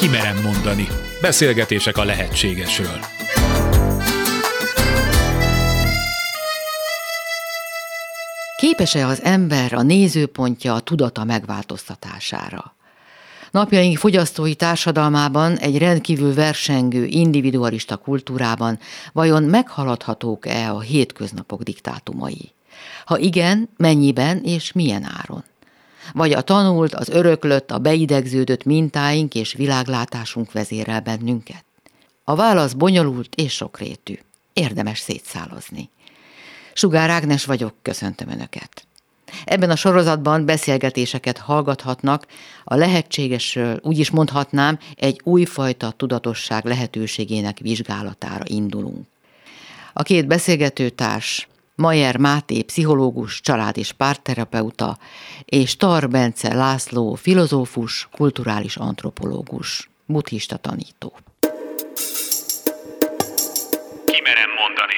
Kimerem mondani. Beszélgetések a lehetségesről. Képes-e az ember a nézőpontja a tudata megváltoztatására? Napjaink fogyasztói társadalmában, egy rendkívül versengő, individualista kultúrában vajon meghaladhatók-e a hétköznapok diktátumai? Ha igen, mennyiben és milyen áron? Vagy a tanult, az öröklött, a beidegződött mintáink és világlátásunk vezérel bennünket? A válasz bonyolult és sokrétű. Érdemes szétszálozni. Sugár Ágnes vagyok, köszöntöm Önöket. Ebben a sorozatban beszélgetéseket hallgathatnak, a lehetségesről úgy is mondhatnám, egy újfajta tudatosság lehetőségének vizsgálatára indulunk. A két beszélgetőtárs Majer Máté, pszichológus, család- és párterapeuta, és Tar Bence László, filozófus, kulturális antropológus, buddhista tanító. Kimerem mondani.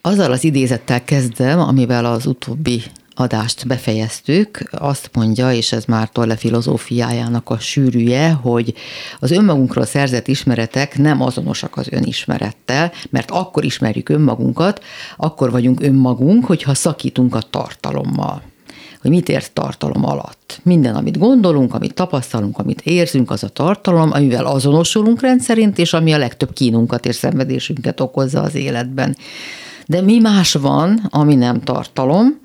Azzal az idézettel kezdem, amivel az utóbbi adást befejeztük, azt mondja, és ez már Tolle filozófiájának a sűrűje, hogy az önmagunkról szerzett ismeretek nem azonosak az önismerettel, mert akkor ismerjük önmagunkat, akkor vagyunk önmagunk, hogyha szakítunk a tartalommal hogy mit ért tartalom alatt. Minden, amit gondolunk, amit tapasztalunk, amit érzünk, az a tartalom, amivel azonosulunk rendszerint, és ami a legtöbb kínunkat és szenvedésünket okozza az életben. De mi más van, ami nem tartalom,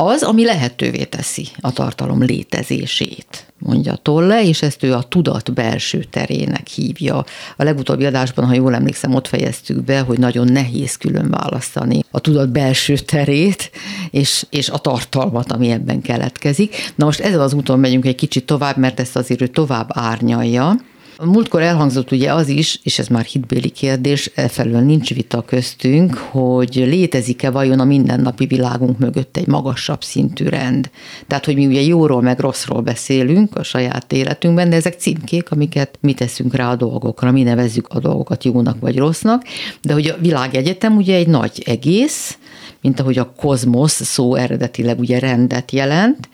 az, ami lehetővé teszi a tartalom létezését, mondja Tolle, és ezt ő a tudat belső terének hívja. A legutóbbi adásban, ha jól emlékszem, ott fejeztük be, hogy nagyon nehéz külön választani a tudat belső terét, és, és a tartalmat, ami ebben keletkezik. Na most ezzel az úton megyünk egy kicsit tovább, mert ezt azért ő tovább árnyalja, múltkor elhangzott ugye az is, és ez már hitbéli kérdés, felől nincs vita köztünk, hogy létezik-e vajon a mindennapi világunk mögött egy magasabb szintű rend. Tehát, hogy mi ugye jóról meg rosszról beszélünk a saját életünkben, de ezek címkék, amiket mi teszünk rá a dolgokra, mi nevezzük a dolgokat jónak vagy rossznak, de hogy a világegyetem ugye egy nagy egész, mint ahogy a kozmosz szó eredetileg ugye rendet jelent,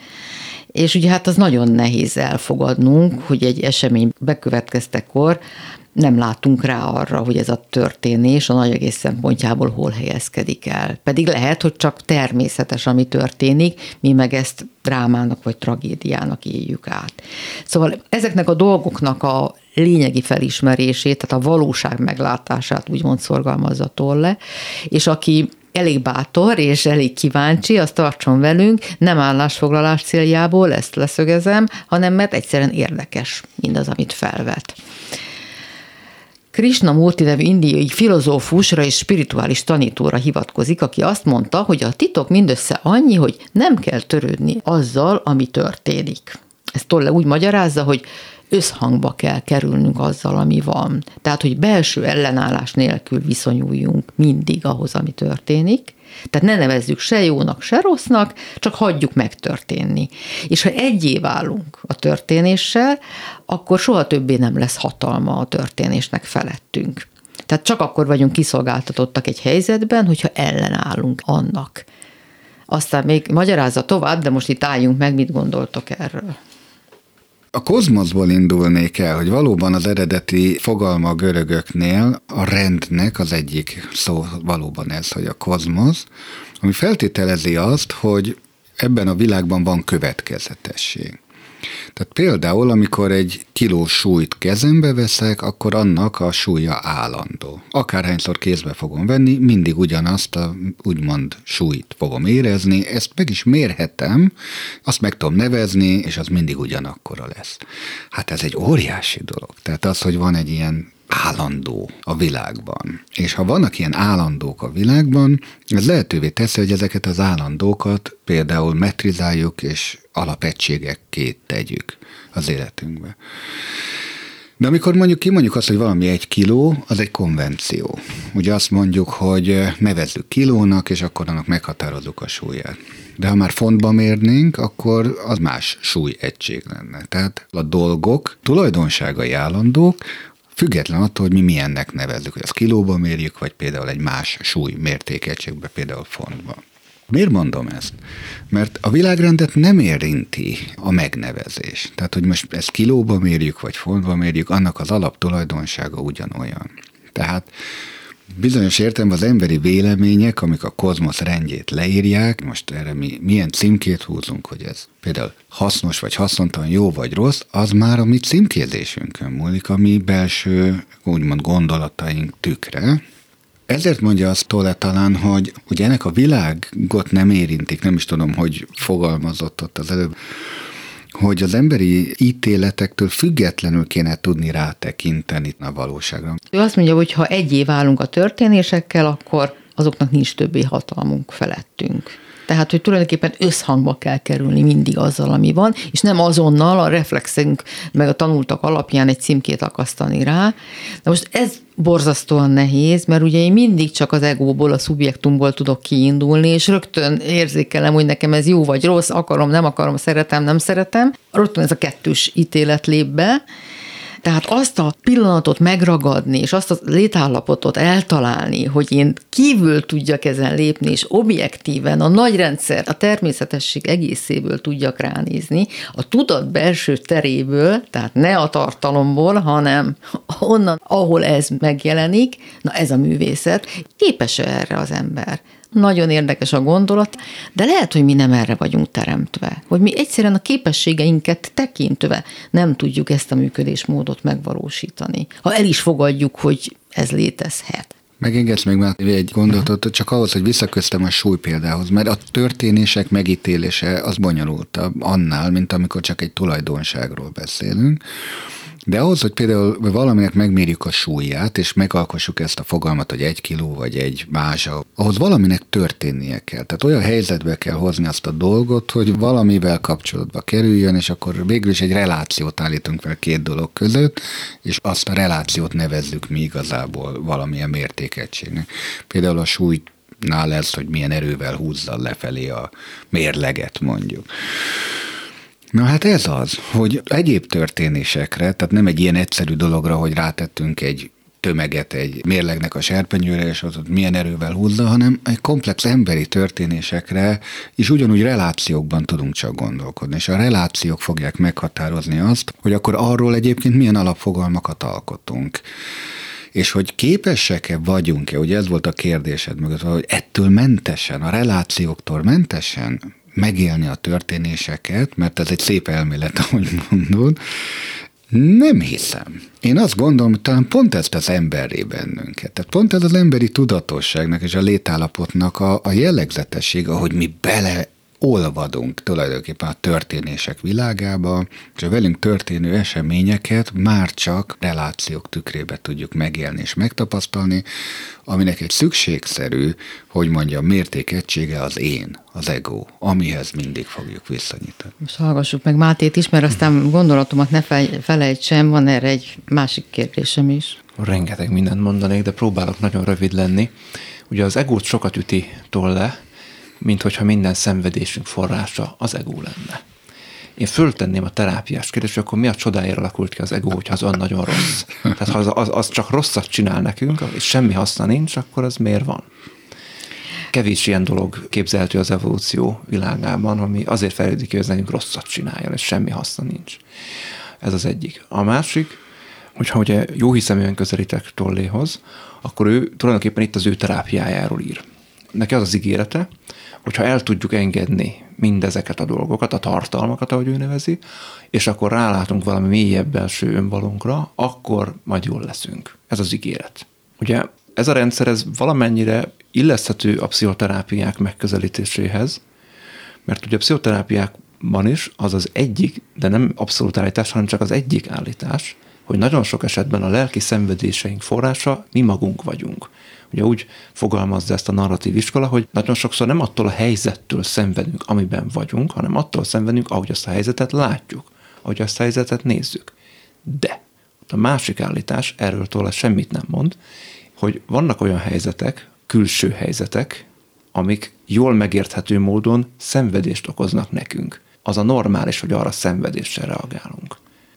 és ugye hát az nagyon nehéz elfogadnunk, hogy egy esemény bekövetkeztekor nem látunk rá arra, hogy ez a történés a nagy egész szempontjából hol helyezkedik el. Pedig lehet, hogy csak természetes, ami történik, mi meg ezt drámának vagy tragédiának éljük át. Szóval ezeknek a dolgoknak a lényegi felismerését, tehát a valóság meglátását úgymond szorgalmazza Tolle, és aki elég bátor és elég kíváncsi, azt tartson velünk, nem állásfoglalás céljából, ezt leszögezem, hanem mert egyszerűen érdekes mindaz, amit felvet. Krishna Murti nevű indiai filozófusra és spirituális tanítóra hivatkozik, aki azt mondta, hogy a titok mindössze annyi, hogy nem kell törődni azzal, ami történik. Ezt Tolle úgy magyarázza, hogy összhangba kell kerülnünk azzal, ami van. Tehát, hogy belső ellenállás nélkül viszonyuljunk mindig ahhoz, ami történik, tehát ne nevezzük se jónak, se rossznak, csak hagyjuk megtörténni. És ha egyé válunk a történéssel, akkor soha többé nem lesz hatalma a történésnek felettünk. Tehát csak akkor vagyunk kiszolgáltatottak egy helyzetben, hogyha ellenállunk annak. Aztán még magyarázza tovább, de most itt álljunk meg, mit gondoltok erről. A kozmoszból indulnék el, hogy valóban az eredeti fogalma a görögöknél a rendnek az egyik szó valóban ez, hogy a kozmosz, ami feltételezi azt, hogy ebben a világban van következetesség. Tehát például, amikor egy kiló súlyt kezembe veszek, akkor annak a súlya állandó. Akárhányszor kézbe fogom venni, mindig ugyanazt a úgymond súlyt fogom érezni, ezt meg is mérhetem, azt meg tudom nevezni, és az mindig ugyanakkora lesz. Hát ez egy óriási dolog. Tehát az, hogy van egy ilyen állandó a világban. És ha vannak ilyen állandók a világban, ez lehetővé teszi, hogy ezeket az állandókat például metrizáljuk és alapegységekké tegyük az életünkbe. De amikor mondjuk kimondjuk azt, hogy valami egy kiló, az egy konvenció. Ugye azt mondjuk, hogy nevezzük kilónak, és akkor annak meghatározzuk a súlyát. De ha már fontba mérnénk, akkor az más súlyegység lenne. Tehát a dolgok tulajdonságai állandók, Független attól, hogy mi milyennek nevezzük, hogy az kilóba mérjük, vagy például egy más súly mértékegységbe, például fontba. Miért mondom ezt? Mert a világrendet nem érinti a megnevezés. Tehát, hogy most ezt kilóba mérjük, vagy fontba mérjük, annak az alaptulajdonsága ugyanolyan. Tehát Bizonyos értelemben az emberi vélemények, amik a kozmosz rendjét leírják, most erre mi milyen címkét húzunk, hogy ez például hasznos vagy haszontalan, jó vagy rossz, az már a mi címkézésünkön múlik, a mi belső, úgymond gondolataink tükre, ezért mondja azt Tolle talán, hogy ugye ennek a világot nem érintik, nem is tudom, hogy fogalmazott ott az előbb, hogy az emberi ítéletektől függetlenül kéne tudni rátekinteni a valóságra. Ő azt mondja, hogy ha egyé válunk a történésekkel, akkor azoknak nincs többé hatalmunk felettünk. Tehát, hogy tulajdonképpen összhangba kell kerülni mindig azzal, ami van, és nem azonnal a reflexünk meg a tanultak alapján egy címkét akasztani rá. De most ez borzasztóan nehéz, mert ugye én mindig csak az egóból, a szubjektumból tudok kiindulni, és rögtön érzékelem, hogy nekem ez jó vagy rossz, akarom, nem akarom, szeretem, nem szeretem. Rögtön ez a kettős ítélet lép be, tehát azt a pillanatot megragadni, és azt a létállapotot eltalálni, hogy én kívül tudjak ezen lépni, és objektíven a nagy rendszer, a természetesség egészéből tudjak ránézni, a tudat belső teréből, tehát ne a tartalomból, hanem onnan, ahol ez megjelenik, na ez a művészet, képes erre az ember? Nagyon érdekes a gondolat, de lehet, hogy mi nem erre vagyunk teremtve. Hogy mi egyszerűen a képességeinket tekintve nem tudjuk ezt a működésmódot megvalósítani. Ha el is fogadjuk, hogy ez létezhet. Megengedsz meg már egy gondolatot, csak ahhoz, hogy visszaköztem a súly példához, mert a történések megítélése az bonyolultabb annál, mint amikor csak egy tulajdonságról beszélünk. De ahhoz, hogy például valaminek megmérjük a súlyát, és megalkossuk ezt a fogalmat, hogy egy kiló vagy egy mázsa, ahhoz valaminek történnie kell. Tehát olyan helyzetbe kell hozni azt a dolgot, hogy valamivel kapcsolatba kerüljön, és akkor végül is egy relációt állítunk fel két dolog között, és azt a relációt nevezzük mi igazából valamilyen mértékegységnek. Például a súlyt nál lesz, hogy milyen erővel húzza lefelé a mérleget mondjuk. Na hát ez az, hogy egyéb történésekre, tehát nem egy ilyen egyszerű dologra, hogy rátettünk egy tömeget egy mérlegnek a serpenyőre, és az ott milyen erővel húzza, hanem egy komplex emberi történésekre is ugyanúgy relációkban tudunk csak gondolkodni, és a relációk fogják meghatározni azt, hogy akkor arról egyébként milyen alapfogalmakat alkotunk. És hogy képesek-e vagyunk-e, ugye ez volt a kérdésed mögött, hogy ettől mentesen, a relációktól mentesen megélni a történéseket, mert ez egy szép elmélet, ahogy mondod, nem hiszem. Én azt gondolom, hogy talán pont ezt az emberré bennünket. Tehát pont ez az emberi tudatosságnak és a létállapotnak a, a jellegzetessége, hogy mi bele olvadunk tulajdonképpen a történések világába, és a velünk történő eseményeket már csak relációk tükrébe tudjuk megélni és megtapasztalni, aminek egy szükségszerű, hogy mondjam, mértékegysége az én, az ego, amihez mindig fogjuk visszanyitani. Most hallgassuk meg Mátét is, mert aztán gondolatomat ne felejtsem, van erre egy másik kérdésem is. Rengeteg mindent mondanék, de próbálok nagyon rövid lenni. Ugye az egót sokat üti tolle, mint hogyha minden szenvedésünk forrása az ego lenne. Én föltenném a terápiás kérdést, akkor mi a csodáért alakult ki az ego, hogyha az olyan nagyon rossz. Tehát ha az, az, az csak rosszat csinál nekünk, és semmi haszna nincs, akkor az miért van? Kevés ilyen dolog képzelhető az evolúció világában, ami azért fejlődik hogy ez nekünk rosszat csináljon, és semmi haszna nincs. Ez az egyik. A másik, hogyha ugye jó hiszeműen közelítek Tolléhoz, akkor ő tulajdonképpen itt az ő terápiájáról ír. Neki az az ígérete, hogyha el tudjuk engedni mindezeket a dolgokat, a tartalmakat, ahogy ő nevezi, és akkor rálátunk valami mélyebb belső önvalunkra, akkor majd jól leszünk. Ez az ígéret. Ugye ez a rendszer, ez valamennyire illeszthető a pszichoterápiák megközelítéséhez, mert ugye a pszichoterápiákban is az az egyik, de nem abszolút állítás, hanem csak az egyik állítás, hogy nagyon sok esetben a lelki szenvedéseink forrása mi magunk vagyunk. Ugye úgy fogalmazza ezt a narratív iskola, hogy nagyon sokszor nem attól a helyzettől szenvedünk, amiben vagyunk, hanem attól szenvedünk, ahogy azt a helyzetet látjuk, ahogy azt a helyzetet nézzük. De a másik állítás, erről tőle semmit nem mond, hogy vannak olyan helyzetek, külső helyzetek, amik jól megérthető módon szenvedést okoznak nekünk. Az a normális, hogy arra szenvedéssel reagálunk.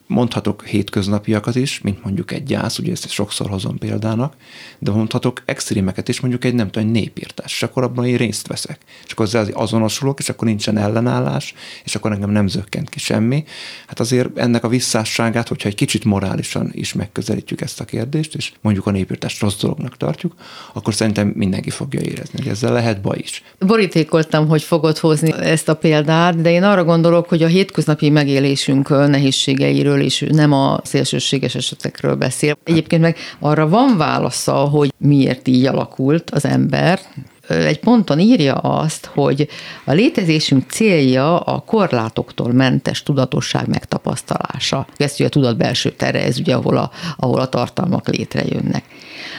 Mondhatok hétköznapiakat is, mint mondjuk egy gyász, ugye ezt sokszor hozom példának, de mondhatok extrémeket is, mondjuk egy nem tudom, egy népírtás, és akkor abban én részt veszek. És akkor ezzel azonosulok, és akkor nincsen ellenállás, és akkor engem nem zökkent ki semmi. Hát azért ennek a visszásságát, hogyha egy kicsit morálisan is megközelítjük ezt a kérdést, és mondjuk a népírtást rossz dolognak tartjuk, akkor szerintem mindenki fogja érezni, hogy ezzel lehet baj is. Borítékoltam, hogy fogod hozni ezt a példát, de én arra gondolok, hogy a hétköznapi megélésünk nehézségeiről is nem a szélsőséges esetekről beszél. Egyébként meg arra van válasza, hogy miért így alakult az ember, egy ponton írja azt, hogy a létezésünk célja a korlátoktól mentes tudatosság megtapasztalása. Ez ugye a tudat belső tere, ez ugye ahol a, ahol a tartalmak létrejönnek.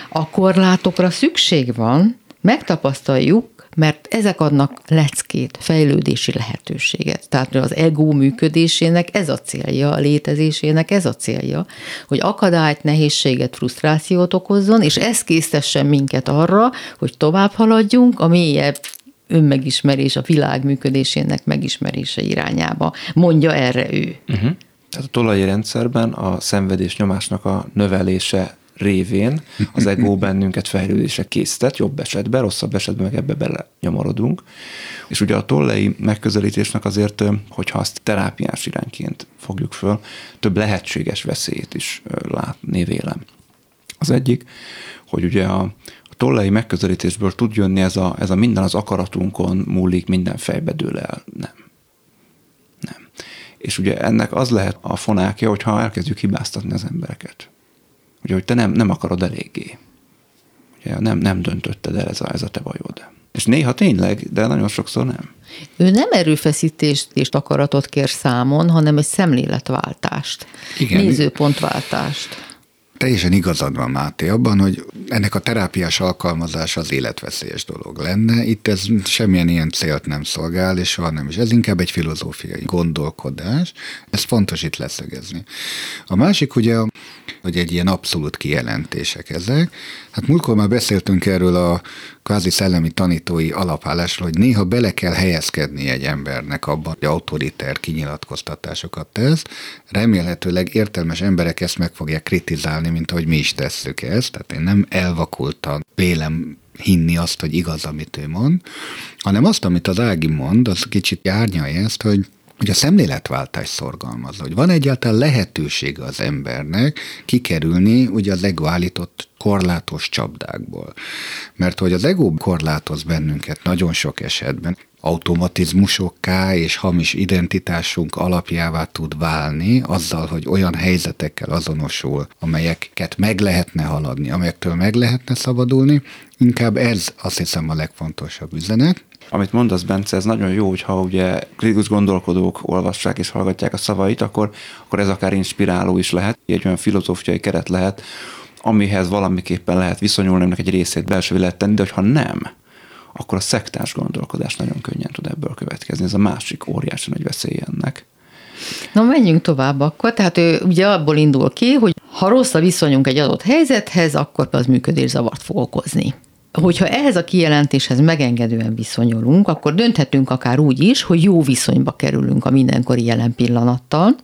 A korlátokra szükség van, megtapasztaljuk, mert ezek adnak leckét, fejlődési lehetőséget. Tehát az ego működésének ez a célja, a létezésének ez a célja, hogy akadályt, nehézséget, frusztrációt okozzon, és ez késztessen minket arra, hogy tovább haladjunk a mélyebb önmegismerés, a világ működésének megismerése irányába. Mondja erre ő. Uh-huh. Tehát a tolaji rendszerben a szenvedés nyomásnak a növelése révén az ego bennünket fejlődésre készített, jobb esetben, rosszabb esetben meg ebbe bele nyomorodunk. És ugye a tollei megközelítésnek azért, hogyha azt terápiás irányként fogjuk föl, több lehetséges veszélyét is látni vélem. Az egyik, hogy ugye a, tollei megközelítésből tud jönni ez a, ez a minden az akaratunkon múlik, minden fejbe dől el. Nem. Nem. És ugye ennek az lehet a fonákja, hogyha elkezdjük hibáztatni az embereket. Ugye, hogy te nem, nem akarod eléggé. Ugye, nem, nem döntötted el ez a, ez a te bajod. És néha tényleg, de nagyon sokszor nem. Ő nem erőfeszítést és akaratot kér számon, hanem egy szemléletváltást, Igen. nézőpontváltást. Teljesen igazad van, Máté, abban, hogy ennek a terápiás alkalmazása az életveszélyes dolog lenne. Itt ez semmilyen ilyen célt nem szolgál, és soha nem is. Ez inkább egy filozófiai gondolkodás. Ez fontos itt leszögezni. A másik ugye, hogy egy ilyen abszolút kijelentések ezek. Hát múltkor már beszéltünk erről a kvázi szellemi tanítói alapállásról, hogy néha bele kell helyezkedni egy embernek abban, hogy autoriter kinyilatkoztatásokat tesz. Remélhetőleg értelmes emberek ezt meg fogják kritizálni, mint ahogy mi is tesszük ezt. Tehát én nem elvakultan vélem hinni azt, hogy igaz, amit ő mond, hanem azt, amit az Ági mond, az kicsit árnyalja ezt, hogy hogy a szemléletváltás szorgalmazza, hogy van egyáltalán lehetősége az embernek kikerülni ugye az ego állított korlátos csapdákból. Mert hogy az ego korlátoz bennünket nagyon sok esetben, automatizmusokká és hamis identitásunk alapjává tud válni, azzal, hogy olyan helyzetekkel azonosul, amelyeket meg lehetne haladni, amelyektől meg lehetne szabadulni, inkább ez azt hiszem a legfontosabb üzenet, amit mondasz, Bence, ez nagyon jó, hogyha ugye kritikus gondolkodók olvassák és hallgatják a szavait, akkor, akkor ez akár inspiráló is lehet, egy olyan filozófiai keret lehet, amihez valamiképpen lehet viszonyulni, ennek egy részét belső lehet tenni, de hogyha nem, akkor a szektás gondolkodás nagyon könnyen tud ebből következni. Ez a másik óriási nagy veszély ennek. Na, menjünk tovább akkor. Tehát ő ugye abból indul ki, hogy ha rossz a viszonyunk egy adott helyzethez, akkor az működészavart fog okozni hogyha ehhez a kijelentéshez megengedően viszonyulunk, akkor dönthetünk akár úgy is, hogy jó viszonyba kerülünk a mindenkori jelen pillanattal,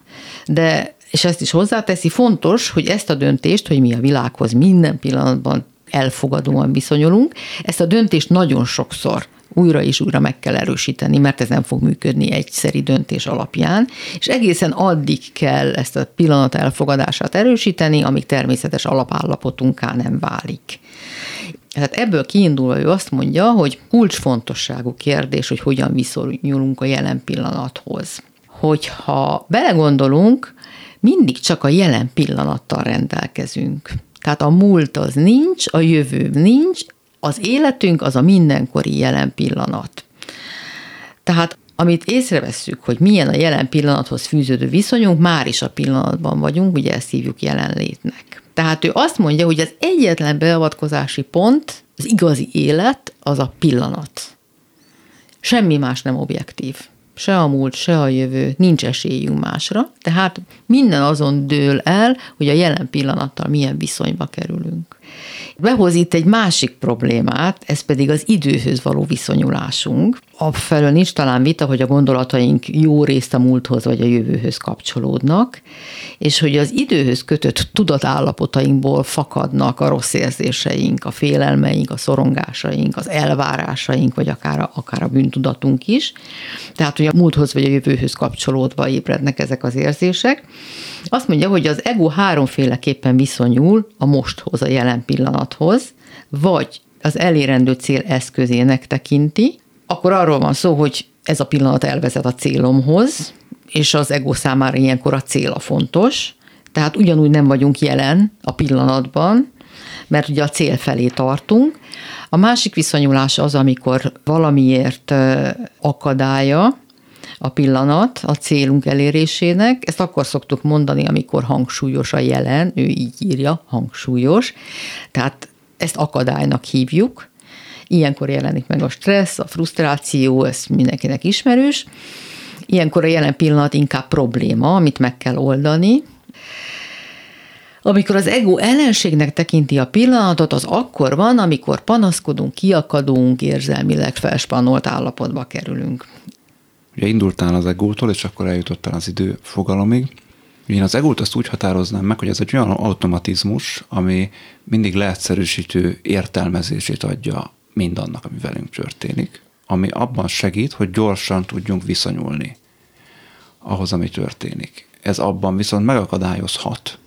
de és ezt is hozzáteszi, fontos, hogy ezt a döntést, hogy mi a világhoz minden pillanatban elfogadóan viszonyulunk, ezt a döntést nagyon sokszor újra és újra meg kell erősíteni, mert ez nem fog működni egyszeri döntés alapján, és egészen addig kell ezt a pillanat elfogadását erősíteni, amíg természetes alapállapotunká nem válik. Tehát ebből kiindulva ő azt mondja, hogy kulcsfontosságú kérdés, hogy hogyan viszonyulunk a jelen pillanathoz. Hogyha belegondolunk, mindig csak a jelen pillanattal rendelkezünk. Tehát a múlt az nincs, a jövő nincs, az életünk az a mindenkori jelen pillanat. Tehát amit észrevesszük, hogy milyen a jelen pillanathoz fűződő viszonyunk, már is a pillanatban vagyunk, ugye ezt hívjuk jelenlétnek. Tehát ő azt mondja, hogy az egyetlen beavatkozási pont, az igazi élet, az a pillanat. Semmi más nem objektív. se a múlt, se a jövő, nincs esélyünk másra, tehát minden azon dől el, hogy a jelen pillanattal milyen viszonyba kerülünk. Behoz itt egy másik problémát, ez pedig az időhöz való viszonyulásunk. Abfelől nincs talán vita, hogy a gondolataink jó részt a múlthoz vagy a jövőhöz kapcsolódnak, és hogy az időhöz kötött tudatálapotainkból fakadnak a rossz érzéseink, a félelmeink, a szorongásaink, az elvárásaink, vagy akár a, akár a bűntudatunk is. Tehát, hogy a múlthoz vagy a jövőhöz kapcsolódva ébrednek ezek az érzések. Azt mondja, hogy az ego háromféleképpen viszonyul a mosthoz, a jelen pillanathoz, vagy az elérendő cél eszközének tekinti, akkor arról van szó, hogy ez a pillanat elvezet a célomhoz, és az ego számára ilyenkor a cél a fontos, tehát ugyanúgy nem vagyunk jelen a pillanatban, mert ugye a cél felé tartunk. A másik viszonyulás az, amikor valamiért akadálya a pillanat a célunk elérésének. Ezt akkor szoktuk mondani, amikor hangsúlyos a jelen, ő így írja, hangsúlyos. Tehát ezt akadálynak hívjuk. Ilyenkor jelenik meg a stressz, a frusztráció, ez mindenkinek ismerős. Ilyenkor a jelen pillanat inkább probléma, amit meg kell oldani. Amikor az ego ellenségnek tekinti a pillanatot, az akkor van, amikor panaszkodunk, kiakadunk, érzelmileg felspannolt állapotba kerülünk. Ugye indultál az egótól, és akkor eljutottál az idő fogalomig. Én az egót azt úgy határoznám meg, hogy ez egy olyan automatizmus, ami mindig leegyszerűsítő értelmezését adja mindannak, ami velünk történik, ami abban segít, hogy gyorsan tudjunk viszonyulni ahhoz, ami történik. Ez abban viszont megakadályozhat,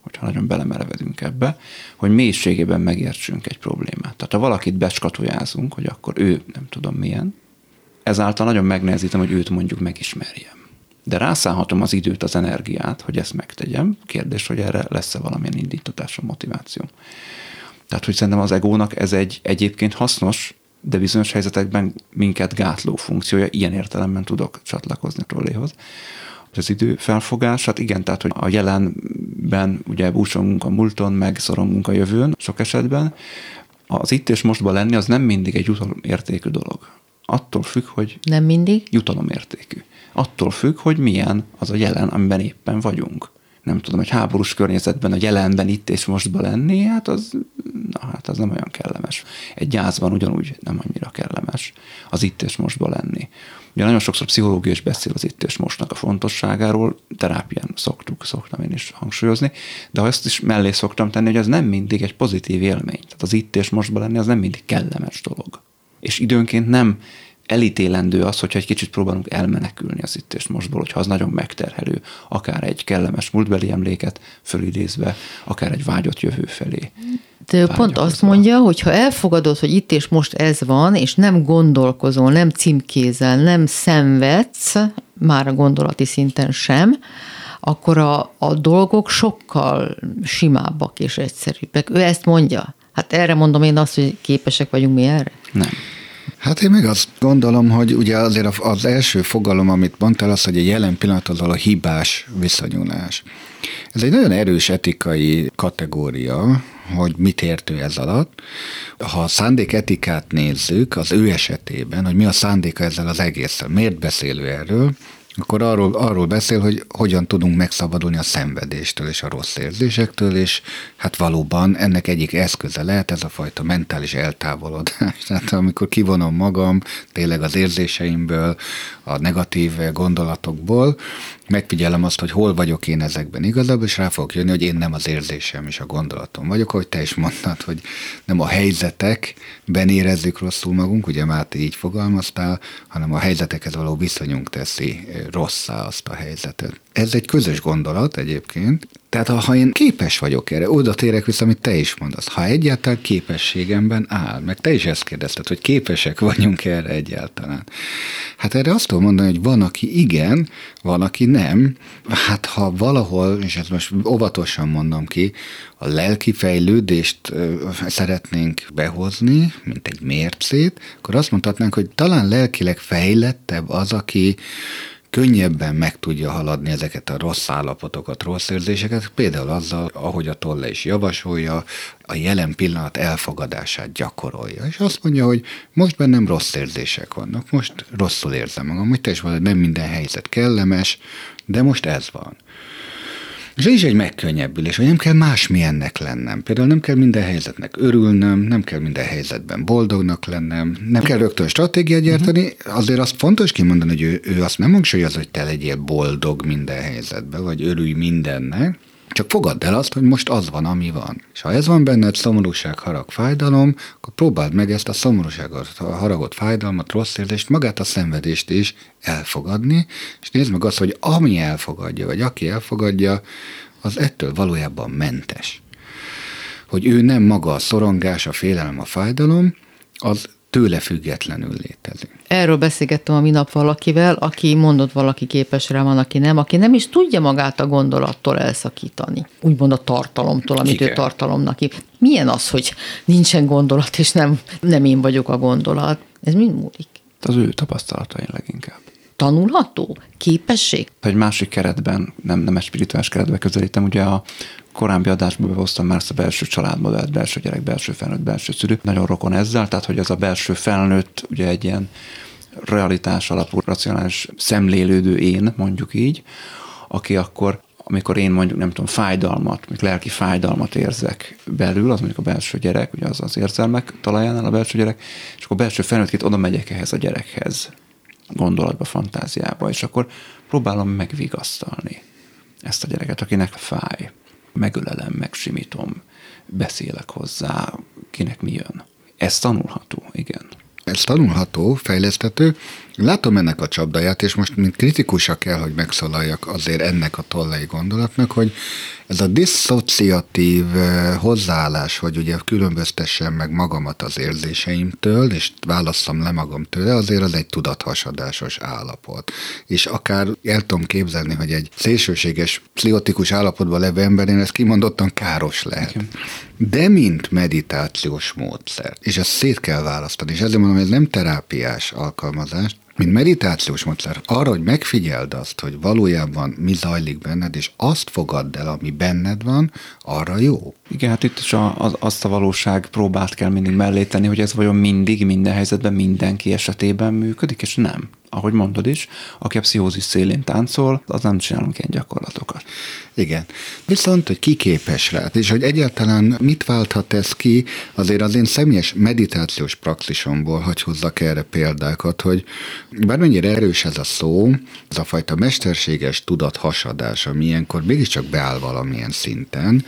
hogyha nagyon belemerevedünk ebbe, hogy mélységében megértsünk egy problémát. Tehát ha valakit beskatujázunk, hogy akkor ő nem tudom milyen, ezáltal nagyon megnehezítem, hogy őt mondjuk megismerjem. De rászállhatom az időt, az energiát, hogy ezt megtegyem. Kérdés, hogy erre lesz-e valamilyen indítatásom, motiváció. Tehát, hogy szerintem az egónak ez egy egyébként hasznos, de bizonyos helyzetekben minket gátló funkciója, ilyen értelemben tudok csatlakozni trolléhoz. Az idő felfogás, hát igen, tehát, hogy a jelenben ugye búcsongunk a múlton, meg szorongunk a jövőn sok esetben, az itt és mostban lenni az nem mindig egy értékű dolog. Attól függ, hogy... Nem mindig? Jutalomértékű. Attól függ, hogy milyen az a jelen, amiben éppen vagyunk nem tudom, egy háborús környezetben, a jelenben itt és mostban lenni, hát az, na, hát az nem olyan kellemes. Egy gyászban ugyanúgy nem annyira kellemes az itt és mostban lenni. Ugye nagyon sokszor pszichológia is beszél az itt és mostnak a fontosságáról, terápián szoktuk, szoktam én is hangsúlyozni, de azt is mellé szoktam tenni, hogy ez nem mindig egy pozitív élmény. Tehát az itt és mostban lenni az nem mindig kellemes dolog. És időnként nem elítélendő az, hogyha egy kicsit próbálunk elmenekülni az itt és mostból, hogyha az nagyon megterhelő, akár egy kellemes múltbeli emléket fölidézve, akár egy vágyott jövő felé. De pont azt mondja, hogy ha elfogadod, hogy itt és most ez van, és nem gondolkozol, nem címkézel, nem szenvedsz, már a gondolati szinten sem, akkor a, a dolgok sokkal simábbak és egyszerűbbek. Ő ezt mondja. Hát erre mondom én azt, hogy képesek vagyunk mi erre? Nem. Hát én meg azt gondolom, hogy ugye azért az első fogalom, amit mondtál, az, hogy a jelen pillanathoz a hibás viszonyulás. Ez egy nagyon erős etikai kategória, hogy mit értő ez alatt. Ha a szándéketikát nézzük, az ő esetében, hogy mi a szándéka ezzel az egészen, miért beszélő erről, akkor arról, arról beszél, hogy hogyan tudunk megszabadulni a szenvedéstől és a rossz érzésektől, és hát valóban ennek egyik eszköze lehet ez a fajta mentális eltávolodás. Tehát amikor kivonom magam tényleg az érzéseimből, a negatív gondolatokból, megfigyelem azt, hogy hol vagyok én ezekben igazából, és rá fogok jönni, hogy én nem az érzésem és a gondolatom vagyok, hogy te is mondtad, hogy nem a helyzetekben érezzük rosszul magunk, ugye Máté így fogalmaztál, hanem a helyzetekhez való viszonyunk teszi rosszá azt a helyzetet. Ez egy közös gondolat egyébként, tehát ha én képes vagyok erre, oda térek vissza, amit te is mondasz. Ha egyáltalán képességemben áll, meg te is ezt kérdezted, hogy képesek vagyunk erre egyáltalán. Hát erre azt tudom mondani, hogy van, aki igen, van, aki nem. Hát ha valahol, és ezt most óvatosan mondom ki, a lelki fejlődést szeretnénk behozni, mint egy mércét, akkor azt mondhatnánk, hogy talán lelkileg fejlettebb az, aki könnyebben meg tudja haladni ezeket a rossz állapotokat, rossz érzéseket, például azzal, ahogy a tolle is javasolja, a jelen pillanat elfogadását gyakorolja. És azt mondja, hogy most bennem rossz érzések vannak, most rosszul érzem magam, hogy te is valahogy nem minden helyzet kellemes, de most ez van. És ez is egy megkönnyebbülés, hogy nem kell másmilyennek lennem. Például nem kell minden helyzetnek örülnöm, nem kell minden helyzetben boldognak lennem, nem kell rögtön stratégiát gyártani. Uh-huh. Azért azt fontos kimondani, hogy ő, ő azt nem hangsúlyozza, hogy te legyél boldog minden helyzetben, vagy örülj mindennek, csak fogadd el azt, hogy most az van, ami van. És ha ez van benned, szomorúság, harag, fájdalom, akkor próbáld meg ezt a szomorúságot, a haragot, fájdalmat, rossz érzést, magát a szenvedést is elfogadni, és nézd meg azt, hogy ami elfogadja, vagy aki elfogadja, az ettől valójában mentes. Hogy ő nem maga a szorongás, a félelem, a fájdalom, az tőle függetlenül létezik. Erről beszélgettem a minap valakivel, aki mondott, valaki képes rá, van, aki nem, aki nem is tudja magát a gondolattól elszakítani. Úgymond a tartalomtól, amit Igen. ő tartalomnak hív. Milyen az, hogy nincsen gondolat, és nem, nem én vagyok a gondolat? Ez mind múlik. Az ő tapasztalatain leginkább tanulható képesség? Egy másik keretben, nem, nem egy spirituális keretben közelítem, ugye a korábbi adásban behoztam már ezt a belső családmodellt, belső gyerek, belső felnőtt, belső szülő. Nagyon rokon ezzel, tehát hogy az a belső felnőtt ugye egy ilyen realitás alapú, racionális szemlélődő én, mondjuk így, aki akkor amikor én mondjuk, nem tudom, fájdalmat, mondjuk lelki fájdalmat érzek belül, az mondjuk a belső gyerek, ugye az az érzelmek talajánál a belső gyerek, és akkor a belső felnőttként oda megyek ehhez a gyerekhez, gondolatba, fantáziába, és akkor próbálom megvigasztalni ezt a gyereket, akinek fáj megölelem, megsimítom, beszélek hozzá, kinek mi jön. Ez tanulható, igen. Ez tanulható, fejlesztető. Látom ennek a csapdáját, és most mint kritikusa kell, hogy megszólaljak azért ennek a tollai gondolatnak, hogy ez a diszociatív eh, hozzáállás, hogy ugye különböztessem meg magamat az érzéseimtől, és válasszam le magam tőle, azért az egy tudathasadásos állapot. És akár el tudom képzelni, hogy egy szélsőséges, pszichotikus állapotban levő emberén ez kimondottan káros lehet. De mint meditációs módszer, és ezt szét kell választani, és ezért mondom, hogy ez nem terápiás alkalmazás, mint meditációs módszer, arra, hogy megfigyeld azt, hogy valójában mi zajlik benned, és azt fogadd el, ami benned van, arra jó. Igen, hát itt is a, az, azt a valóság próbát kell mindig mellé tenni, hogy ez vajon mindig, minden helyzetben, mindenki esetében működik, és nem ahogy mondod is, aki a pszichózis szélén táncol, az nem csinálunk ilyen gyakorlatokat. Igen. Viszont, hogy ki képes rá, és hogy egyáltalán mit válthat ez ki, azért az én személyes meditációs praxisomból, hogy hozzak erre példákat, hogy bármennyire erős ez a szó, ez a fajta mesterséges tudat hasadás, ami ilyenkor mégiscsak beáll valamilyen szinten,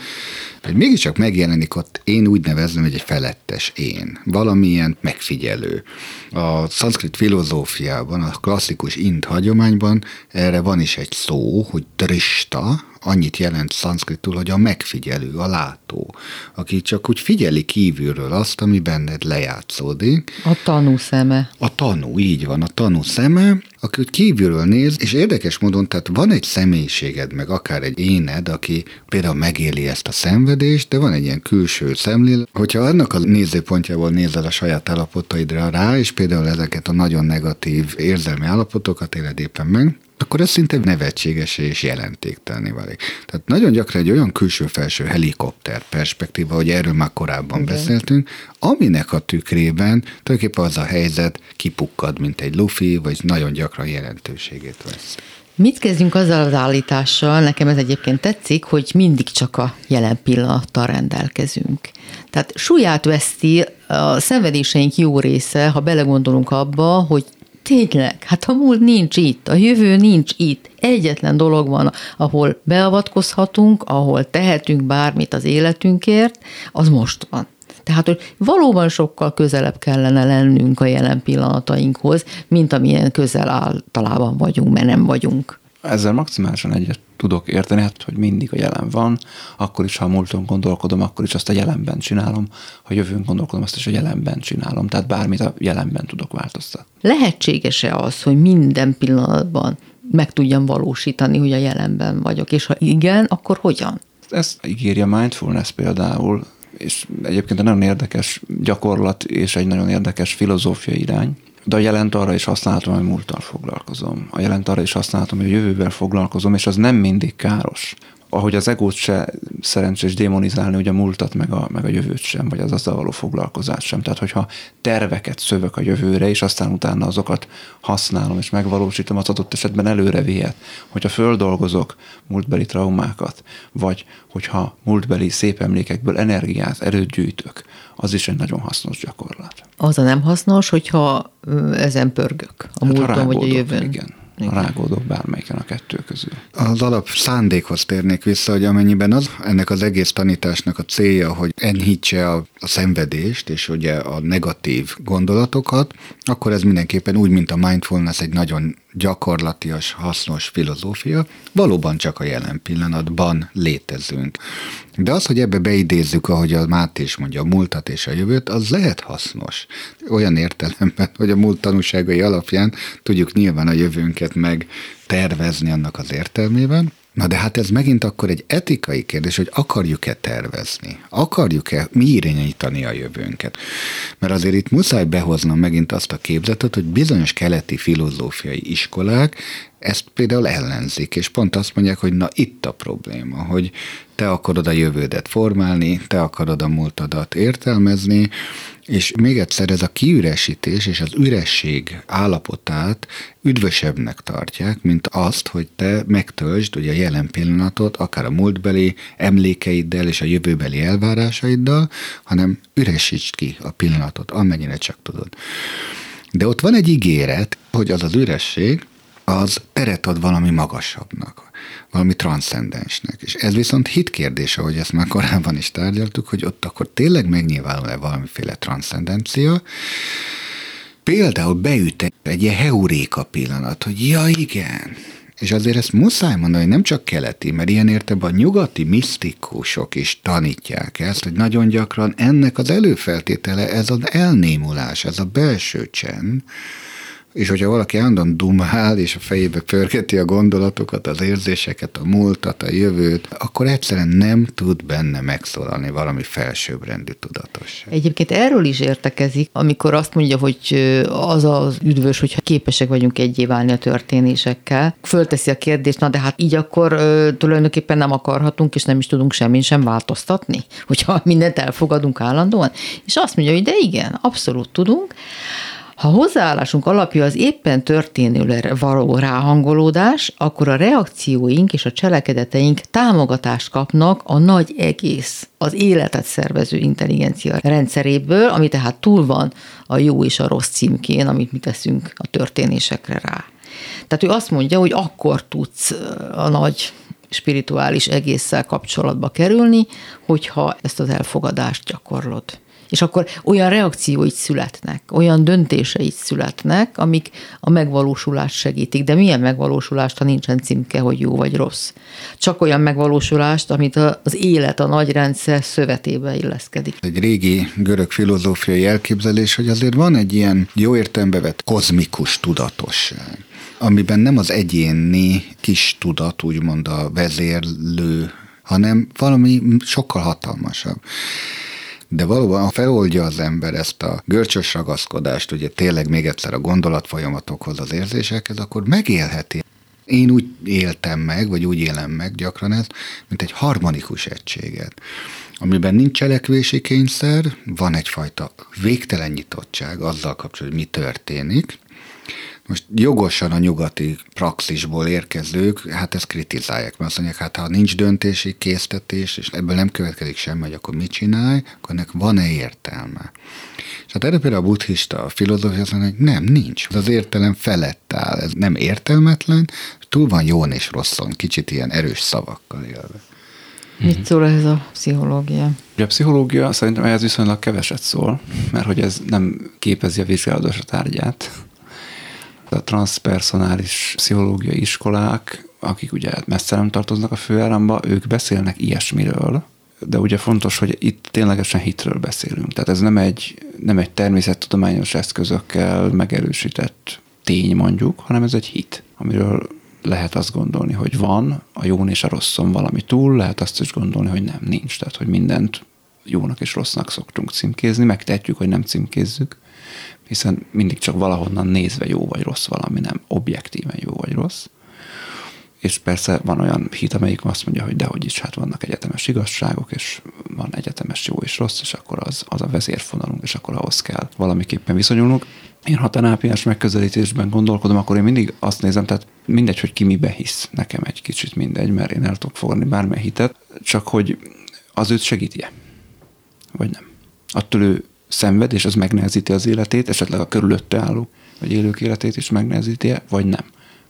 hogy mégiscsak megjelenik ott, én úgy nevezem, hogy egy felettes én, valamilyen megfigyelő. A szanszkrit filozófiában, a klasszikus int hagyományban erre van is egy szó, hogy drista, annyit jelent szanszkritul, hogy a megfigyelő, a látó, aki csak úgy figyeli kívülről azt, ami benned lejátszódik. A tanú szeme. A tanú, így van, a tanú szeme, aki úgy kívülről néz, és érdekes módon, tehát van egy személyiséged, meg akár egy éned, aki például megéli ezt a szenvedést, de van egy ilyen külső szemlél. Hogyha annak a nézőpontjából nézed a saját állapotaidra rá, és például ezeket a nagyon negatív érzelmi állapotokat éled éppen meg, akkor ez szinte nevetséges és jelentéktelni válik. Tehát nagyon gyakran egy olyan külső-felső helikopter perspektíva, hogy erről már korábban Igen. beszéltünk, aminek a tükrében tulajdonképpen az a helyzet kipukkad, mint egy lufi, vagy nagyon gyakran jelentőségét vesz. Mit kezdjünk azzal az állítással, nekem ez egyébként tetszik, hogy mindig csak a jelen pillanattal rendelkezünk. Tehát súlyát veszti a szenvedéseink jó része, ha belegondolunk abba, hogy tényleg, hát a múlt nincs itt, a jövő nincs itt. Egyetlen dolog van, ahol beavatkozhatunk, ahol tehetünk bármit az életünkért, az most van. Tehát, hogy valóban sokkal közelebb kellene lennünk a jelen pillanatainkhoz, mint amilyen közel általában vagyunk, mert nem vagyunk. Ezzel maximálisan egyet tudok érteni, hát, hogy mindig a jelen van, akkor is, ha a múlton gondolkodom, akkor is azt a jelenben csinálom, ha jövőn gondolkodom, azt is a jelenben csinálom, tehát bármit a jelenben tudok változtatni. Lehetséges-e az, hogy minden pillanatban meg tudjam valósítani, hogy a jelenben vagyok, és ha igen, akkor hogyan? Ezt ígérje mindfulness például, és egyébként egy nagyon érdekes gyakorlat és egy nagyon érdekes filozófiai irány, de a jelent arra is használhatom, hogy múlttal foglalkozom. A jelent arra is használhatom, hogy a jövővel foglalkozom, és az nem mindig káros ahogy az egót se szerencsés démonizálni, ugye a múltat, meg a, meg a jövőt sem, vagy az azzal való foglalkozás sem. Tehát, hogyha terveket szövök a jövőre, és aztán utána azokat használom és megvalósítom, az adott esetben előre vihet. Hogyha földolgozok múltbeli traumákat, vagy hogyha múltbeli szép emlékekből energiát, erőt gyűjtök, az is egy nagyon hasznos gyakorlat. Az a nem hasznos, hogyha ezen pörgök a hát, múlton vagy a jövőn. Igen. Rágódok bármelyiken a kettő közül. Az alap szándékhoz térnék vissza, hogy amennyiben az ennek az egész tanításnak a célja, hogy enyhítse a, a szenvedést és ugye a negatív gondolatokat, akkor ez mindenképpen úgy, mint a mindfulness egy nagyon gyakorlatias, hasznos filozófia, valóban csak a jelen pillanatban létezünk. De az, hogy ebbe beidézzük, ahogy a Máté is mondja, a múltat és a jövőt, az lehet hasznos. Olyan értelemben, hogy a múlt tanúságai alapján tudjuk nyilván a jövőnket meg tervezni annak az értelmében, Na de hát ez megint akkor egy etikai kérdés, hogy akarjuk-e tervezni? Akarjuk-e mi irányítani a jövőnket? Mert azért itt muszáj behoznom megint azt a képzetet, hogy bizonyos keleti filozófiai iskolák ezt például ellenzik, és pont azt mondják, hogy na itt a probléma, hogy te akarod a jövődet formálni, te akarod a múltadat értelmezni, és még egyszer ez a kiüresítés és az üresség állapotát üdvösebbnek tartják, mint azt, hogy te megtöltsd ugye a jelen pillanatot, akár a múltbeli emlékeiddel és a jövőbeli elvárásaiddal, hanem üresítsd ki a pillanatot, amennyire csak tudod. De ott van egy ígéret, hogy az az üresség, az teret ad valami magasabbnak, valami transzcendensnek. És ez viszont hit kérdése, ahogy ezt már korábban is tárgyaltuk, hogy ott akkor tényleg megnyilvánul-e valamiféle transzcendencia, Például beüt egy ilyen heuréka pillanat, hogy ja igen, és azért ezt muszáj mondani, hogy nem csak keleti, mert ilyen értelemben a nyugati misztikusok is tanítják ezt, hogy nagyon gyakran ennek az előfeltétele ez az elnémulás, ez a belső csend, és hogyha valaki állandóan dumál, és a fejébe pörgeti a gondolatokat, az érzéseket, a múltat, a jövőt, akkor egyszerűen nem tud benne megszólalni valami felsőbbrendű tudatosság. Egyébként erről is értekezik, amikor azt mondja, hogy az az üdvös, hogyha képesek vagyunk egyé válni a történésekkel. Fölteszi a kérdést, na de hát így akkor tulajdonképpen nem akarhatunk, és nem is tudunk semmit sem változtatni, hogyha mindent elfogadunk állandóan. És azt mondja, hogy de igen, abszolút tudunk. Ha hozzáállásunk alapja az éppen történőre való ráhangolódás, akkor a reakcióink és a cselekedeteink támogatást kapnak a nagy egész, az életet szervező intelligencia rendszeréből, ami tehát túl van a jó és a rossz címkén, amit mi teszünk a történésekre rá. Tehát ő azt mondja, hogy akkor tudsz a nagy spirituális egésszel kapcsolatba kerülni, hogyha ezt az elfogadást gyakorlod és akkor olyan reakcióit születnek, olyan döntéseit születnek, amik a megvalósulást segítik. De milyen megvalósulást, ha nincsen címke, hogy jó vagy rossz? Csak olyan megvalósulást, amit az élet, a nagy rendszer szövetébe illeszkedik. Egy régi görög filozófiai elképzelés, hogy azért van egy ilyen jó értelembe vett kozmikus tudatosság amiben nem az egyéni kis tudat, úgymond a vezérlő, hanem valami sokkal hatalmasabb de valóban, feloldja az ember ezt a görcsös ragaszkodást, ugye tényleg még egyszer a gondolatfolyamatokhoz, az érzésekhez, akkor megélheti. Én úgy éltem meg, vagy úgy élem meg gyakran ezt, mint egy harmonikus egységet, amiben nincs cselekvési kényszer, van egyfajta végtelen nyitottság azzal kapcsolatban, hogy mi történik, most jogosan a nyugati praxisból érkezők, hát ezt kritizálják, mert azt mondják, hát ha nincs döntési késztetés, és ebből nem következik semmi, hogy akkor mit csinálj, akkor ennek van-e értelme? És hát erre például a buddhista a filozófia azt mondja, hogy nem, nincs. Az értelem felett áll, ez nem értelmetlen, túl van jón és rosszon, kicsit ilyen erős szavakkal élve. Mit szól ez a pszichológia? A pszichológia szerintem ehhez viszonylag keveset szól, mert hogy ez nem képezi a vizsgálatos tárgyát a transpersonális pszichológiai iskolák, akik ugye messze nem tartoznak a főáramba, ők beszélnek ilyesmiről, de ugye fontos, hogy itt ténylegesen hitről beszélünk. Tehát ez nem egy, nem egy természettudományos eszközökkel megerősített tény mondjuk, hanem ez egy hit, amiről lehet azt gondolni, hogy van a jón és a rosszon valami túl, lehet azt is gondolni, hogy nem, nincs. Tehát, hogy mindent jónak és rossznak szoktunk címkézni, megtehetjük, hogy nem címkézzük, hiszen mindig csak valahonnan nézve jó vagy rossz valami, nem objektíven jó vagy rossz. És persze van olyan hit, amelyik azt mondja, hogy dehogy is, hát vannak egyetemes igazságok, és van egyetemes jó és rossz, és akkor az, az a vezérfonalunk, és akkor ahhoz kell valamiképpen viszonyulnunk. Én ha terápiás megközelítésben gondolkodom, akkor én mindig azt nézem, tehát mindegy, hogy ki mibe hisz, nekem egy kicsit mindegy, mert én el tudok fogadni bármely hitet, csak hogy az őt segíti vagy nem. Attól ő szenved, és az megnehezíti az életét, esetleg a körülötte álló, vagy élők életét is megnehezíti vagy nem.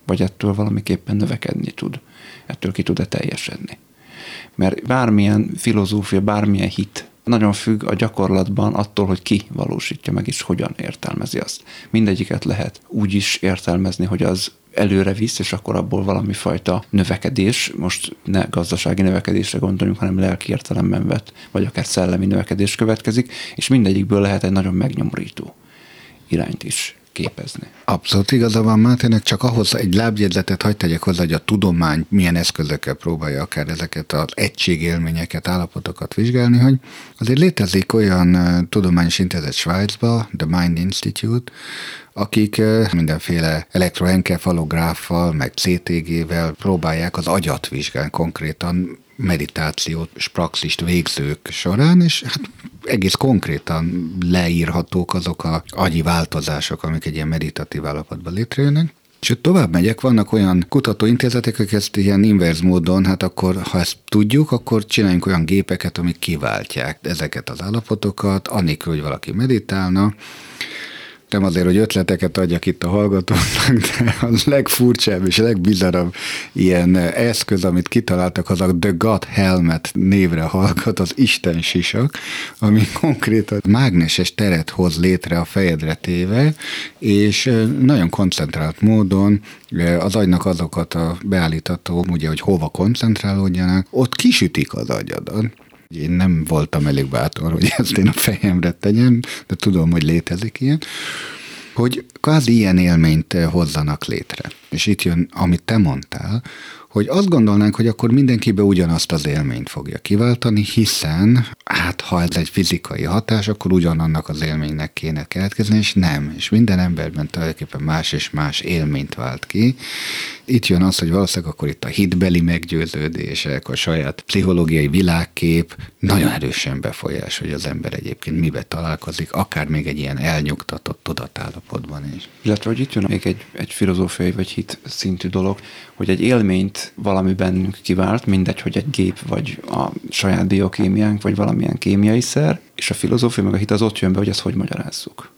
Vagy ettől valamiképpen növekedni tud. Ettől ki tud-e teljesedni. Mert bármilyen filozófia, bármilyen hit nagyon függ a gyakorlatban attól, hogy ki valósítja meg, és hogyan értelmezi azt. Mindegyiket lehet úgy is értelmezni, hogy az előre visz, és akkor abból valami fajta növekedés, most ne gazdasági növekedésre gondoljunk, hanem lelki értelemben vett, vagy akár szellemi növekedés következik, és mindegyikből lehet egy nagyon megnyomorító irányt is képezni. Abszolút igaza van Mátének, csak ahhoz egy lábjegyzetet hagyd tegyek hozzá, hogy a tudomány milyen eszközökkel próbálja akár ezeket az egységélményeket, állapotokat vizsgálni, hogy azért létezik olyan tudományos intézet Svájcba, The Mind Institute, akik mindenféle elektroenkefalográffal, meg CTG-vel próbálják az agyat vizsgálni konkrétan, meditációt és praxist végzők során, és hát egész konkrétan leírhatók azok a agyi változások, amik egy ilyen meditatív állapotban létrejönnek. Ott tovább megyek, vannak olyan kutatóintézetek, akik ezt ilyen inverz módon, hát akkor, ha ezt tudjuk, akkor csináljunk olyan gépeket, amik kiváltják ezeket az állapotokat, anélkül, hogy valaki meditálna, nem azért, hogy ötleteket adjak itt a hallgatóknak, de a legfurcsább és legbizarabb ilyen eszköz, amit kitaláltak, az a The God Helmet névre hallgat, az Isten sisak, ami konkrétan mágneses teret hoz létre a fejedre téve, és nagyon koncentrált módon az agynak azokat a beállítató, ugye, hogy hova koncentrálódjanak, ott kisütik az agyadat. Én nem voltam elég bátor, hogy ezt én a fejemre tegyem, de tudom, hogy létezik ilyen hogy kvázi ilyen élményt hozzanak létre. És itt jön, amit te mondtál, hogy azt gondolnánk, hogy akkor mindenkibe ugyanazt az élményt fogja kiváltani, hiszen hát ha ez egy fizikai hatás, akkor ugyanannak az élménynek kéne keletkezni, és nem. És minden emberben tulajdonképpen más és más élményt vált ki. Itt jön az, hogy valószínűleg akkor itt a hitbeli meggyőződések, a saját pszichológiai világkép nagyon erősen befolyás, hogy az ember egyébként mibe találkozik, akár még egy ilyen elnyugtatott tudatállapotban is. Illetve, hogy itt jön még egy, egy filozófiai vagy hit szintű dolog, hogy egy élményt valami bennünk kivált, mindegy, hogy egy gép, vagy a saját biokémiánk, vagy valamilyen kémiai szer, és a filozófia meg a hit az ott jön be, hogy ezt hogy magyarázzuk.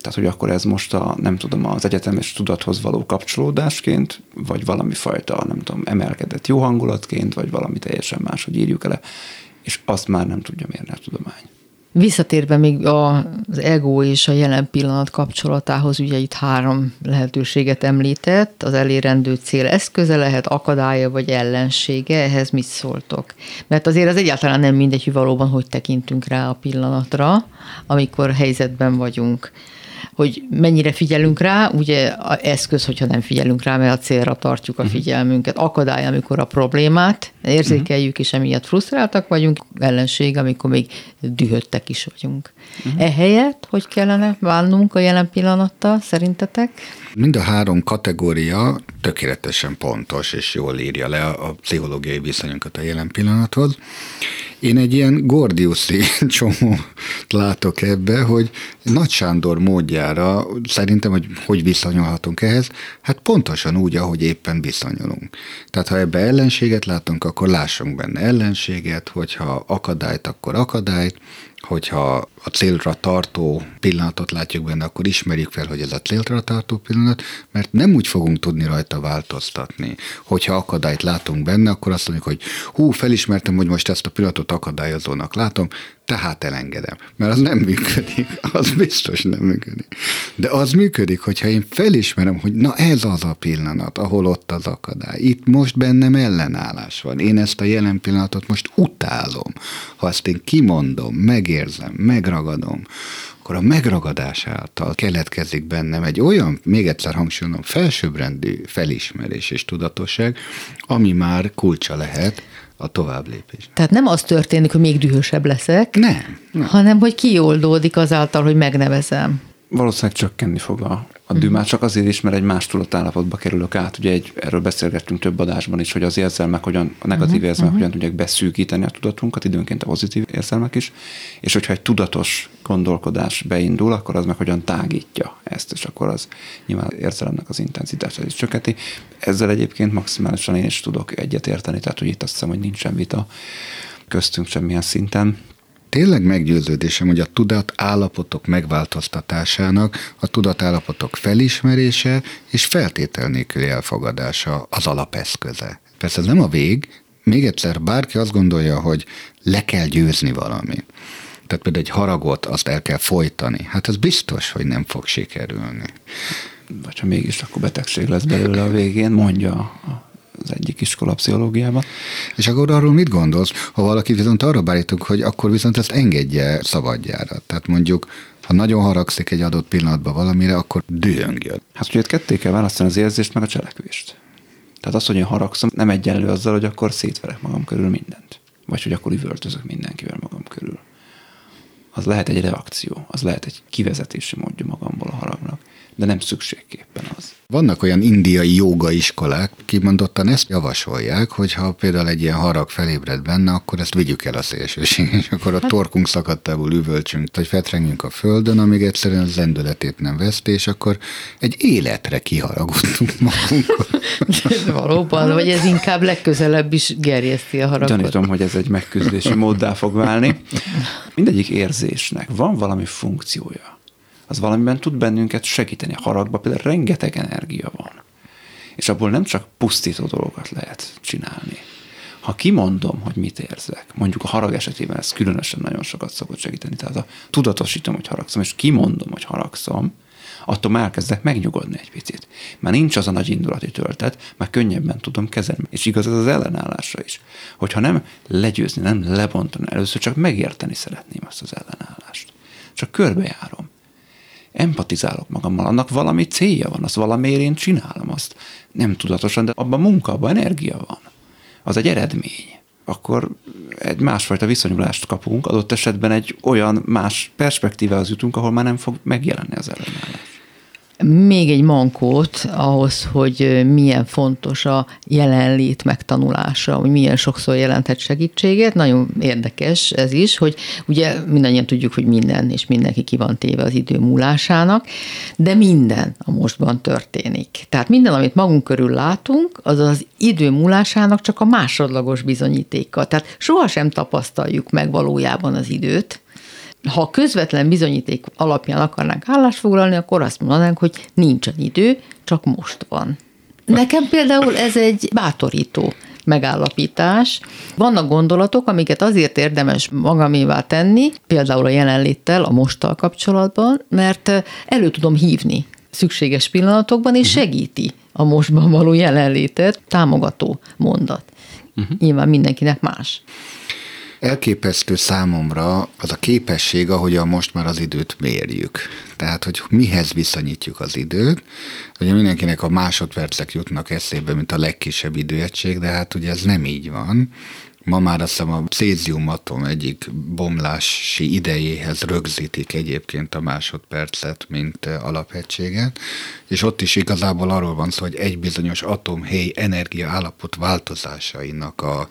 Tehát, hogy akkor ez most a, nem tudom, az egyetemes tudathoz való kapcsolódásként, vagy valami fajta, nem tudom, emelkedett jó hangulatként, vagy valami teljesen más, hogy írjuk ele, és azt már nem tudja mérni a tudomány. Visszatérve még az ego és a jelen pillanat kapcsolatához, ugye itt három lehetőséget említett, az elérendő cél eszköze lehet, akadálya vagy ellensége, ehhez mit szóltok? Mert azért az egyáltalán nem mindegy, hogy valóban hogy tekintünk rá a pillanatra, amikor helyzetben vagyunk hogy mennyire figyelünk rá, ugye eszköz, hogyha nem figyelünk rá, mert a célra tartjuk a mhm. figyelmünket. Akadály, amikor a problémát érzékeljük, és emiatt frusztráltak vagyunk, ellenség, amikor még dühöttek is vagyunk. Uh-huh. Ehelyett, hogy kellene válnunk a jelen pillanattal, szerintetek? Mind a három kategória tökéletesen pontos, és jól írja le a pszichológiai viszonyunkat a jelen pillanathoz. Én egy ilyen gordiuszi csomó látok ebbe, hogy Nagy Sándor módjára szerintem, hogy hogy viszonyulhatunk ehhez, hát pontosan úgy, ahogy éppen viszonyulunk. Tehát ha ebbe ellenséget látunk, akkor lássunk benne ellenséget, hogyha akadályt, akkor akadályt, hogyha a célra tartó pillanatot látjuk benne, akkor ismerjük fel, hogy ez a célra tartó pillanat, mert nem úgy fogunk tudni rajta változtatni. Hogyha akadályt látunk benne, akkor azt mondjuk, hogy hú, felismertem, hogy most ezt a pillanatot akadályozónak látom, tehát elengedem. Mert az nem működik, az biztos nem működik. De az működik, hogyha én felismerem, hogy na ez az a pillanat, ahol ott az akadály. Itt most bennem ellenállás van. Én ezt a jelen pillanatot most utálom. Ha ezt én kimondom, meg megérzem, megragadom, akkor a megragadás által keletkezik bennem egy olyan, még egyszer hangsúlyozom, felsőbbrendű felismerés és tudatosság, ami már kulcsa lehet a tovább lépés. Tehát nem az történik, hogy még dühösebb leszek, Nem, nem. hanem hogy kioldódik azáltal, hogy megnevezem. Valószínűleg csökkenni fog a, a dű, már csak azért is, mert egy más tudatállapotba kerülök át. Ugye egy, erről beszélgettünk több adásban is, hogy az érzelmek hogyan, a negatív uh-huh, érzelmek uh-huh. hogyan tudják beszűkíteni a tudatunkat, időnként a pozitív érzelmek is, és hogyha egy tudatos gondolkodás beindul, akkor az meg hogyan tágítja ezt, és akkor az nyilván az érzelemnek az intenzitását is csökkenti. Ezzel egyébként maximálisan én is tudok egyetérteni, tehát hogy itt azt hiszem, hogy nincsen vita köztünk semmilyen szinten. Tényleg meggyőződésem, hogy a tudat állapotok megváltoztatásának a tudatállapotok felismerése és feltétel nélküli elfogadása az alapeszköze. Persze ez nem a vég, még egyszer bárki azt gondolja, hogy le kell győzni valami. Tehát például egy haragot azt el kell folytani. Hát ez biztos, hogy nem fog sikerülni. Vagy ha mégis, akkor betegség lesz belőle a végén, mondja a az egyik iskola pszichológiában. És akkor arról mit gondolsz, ha valaki viszont arra bárítunk, hogy akkor viszont ezt engedje szabadjára? Tehát mondjuk, ha nagyon haragszik egy adott pillanatban valamire, akkor dühöngjön. Hát ugye ketté kell választani az érzést meg a cselekvést. Tehát az, hogy én haragszom, nem egyenlő azzal, hogy akkor szétverek magam körül mindent. Vagy hogy akkor üvöltözök mindenkivel magam körül. Az lehet egy reakció, az lehet egy kivezetési módja magamból a haragnak de nem szükségképpen az. Vannak olyan indiai joga iskolák, kimondottan ezt javasolják, hogy ha például egy ilyen harag felébred benne, akkor ezt vigyük el a szélsőség, és akkor a hát- torkunk szakadtából üvölcsünk, vagy fetrengjünk a földön, amíg egyszerűen az zendületét nem veszti, és akkor egy életre kiharagudtunk magunkon. Valóban, vagy ez inkább legközelebb is gerjeszti a haragot. Gyanítom, hogy ez egy megküzdési móddá fog válni. Mindegyik érzésnek van valami funkciója az valamiben tud bennünket segíteni. A haragban például rengeteg energia van. És abból nem csak pusztító dolgokat lehet csinálni. Ha kimondom, hogy mit érzek, mondjuk a harag esetében ez különösen nagyon sokat szokott segíteni, tehát ha tudatosítom, hogy haragszom, és kimondom, hogy haragszom, attól már elkezdek megnyugodni egy picit. Már nincs az a nagy indulati töltet, már könnyebben tudom kezelni. És igaz ez az ellenállásra is. Hogyha nem legyőzni, nem lebontani, először csak megérteni szeretném azt az ellenállást. Csak körbejárom empatizálok magammal, annak valami célja van, azt valamiért én csinálom azt. Nem tudatosan, de abban munka, abban energia van. Az egy eredmény. Akkor egy másfajta viszonyulást kapunk, adott esetben egy olyan más perspektívához jutunk, ahol már nem fog megjelenni az ellenállás még egy mankót ahhoz, hogy milyen fontos a jelenlét megtanulása, hogy milyen sokszor jelenthet segítséget. Nagyon érdekes ez is, hogy ugye mindannyian tudjuk, hogy minden és mindenki ki van téve az idő múlásának, de minden a mostban történik. Tehát minden, amit magunk körül látunk, az az idő múlásának csak a másodlagos bizonyítéka. Tehát sohasem tapasztaljuk meg valójában az időt, ha közvetlen bizonyíték alapján akarnánk állásfoglalni, akkor azt mondanánk, hogy nincsen idő, csak most van. Nekem például ez egy bátorító megállapítás. Vannak gondolatok, amiket azért érdemes magamévá tenni, például a jelenléttel, a mosttal kapcsolatban, mert elő tudom hívni szükséges pillanatokban, és mhm. segíti a mostban való jelenlétet, támogató mondat. Uh-huh. Nyilván mindenkinek más. Elképesztő számomra az a képesség, ahogyan most már az időt mérjük. Tehát, hogy mihez viszonyítjuk az időt. Ugye mindenkinek a másodpercek jutnak eszébe, mint a legkisebb időegység, de hát ugye ez nem így van. Ma már azt hiszem a cézium atom egyik bomlási idejéhez rögzítik egyébként a másodpercet, mint alapegységet, és ott is igazából arról van szó, hogy egy bizonyos atomhéj energia állapot változásainak a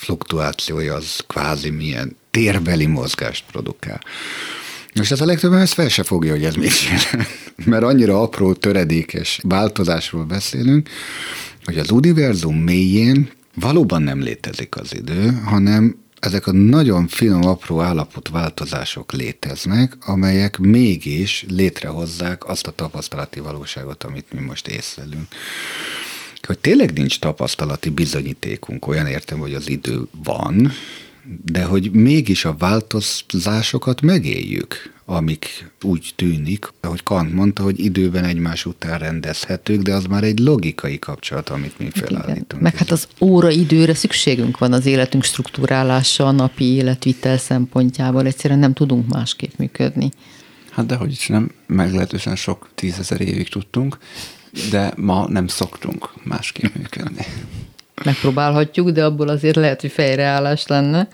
fluktuációja az kvázi milyen térbeli mozgást produkál. És ez a legtöbben ezt fel se fogja, hogy ez mit jelent. Mert annyira apró, töredékes változásról beszélünk, hogy az univerzum mélyén valóban nem létezik az idő, hanem ezek a nagyon finom, apró állapotváltozások léteznek, amelyek mégis létrehozzák azt a tapasztalati valóságot, amit mi most észlelünk hogy tényleg nincs tapasztalati bizonyítékunk, olyan értem, hogy az idő van, de hogy mégis a változásokat megéljük amik úgy tűnik, ahogy Kant mondta, hogy időben egymás után rendezhetők, de az már egy logikai kapcsolat, amit mi felállítunk. Meg hát az óra időre szükségünk van az életünk struktúrálása, a napi életvitel szempontjából, egyszerűen nem tudunk másképp működni. Hát dehogy is nem, meglehetősen sok tízezer évig tudtunk, de ma nem szoktunk másképp működni. Megpróbálhatjuk, de abból azért lehet, hogy fejreállás lenne.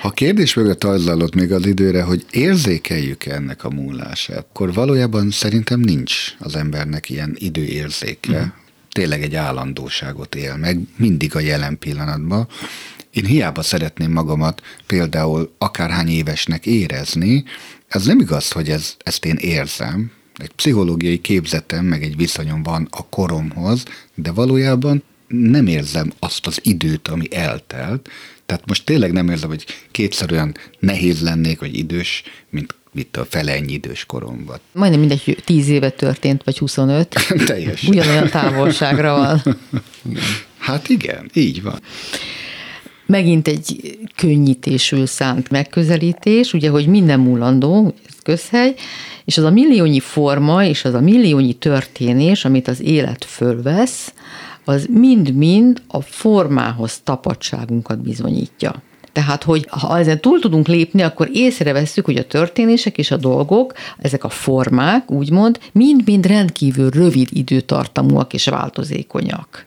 Ha a kérdés mögött az még az időre, hogy érzékeljük ennek a múlását, akkor valójában szerintem nincs az embernek ilyen időérzéke. Mm. Tényleg egy állandóságot él meg, mindig a jelen pillanatban. Én hiába szeretném magamat például akárhány évesnek érezni, ez nem igaz, hogy ez, ezt én érzem, egy pszichológiai képzetem, meg egy viszonyom van a koromhoz, de valójában nem érzem azt az időt, ami eltelt. Tehát most tényleg nem érzem, hogy kétszer olyan nehéz lennék, vagy idős, mint mit a fele ennyi idős koromban. Majdnem mindegy, 10 éve történt, vagy 25. Teljesen. Ugyanolyan távolságra van. Hát igen, így van. Megint egy könnyítésül szánt megközelítés, ugye, hogy minden múlandó, ez közhely, és az a milliónyi forma, és az a milliónyi történés, amit az élet fölvesz, az mind-mind a formához tapadságunkat bizonyítja. Tehát, hogy ha ezen túl tudunk lépni, akkor észrevesszük, hogy a történések és a dolgok, ezek a formák, úgymond, mind-mind rendkívül rövid időtartamúak és változékonyak.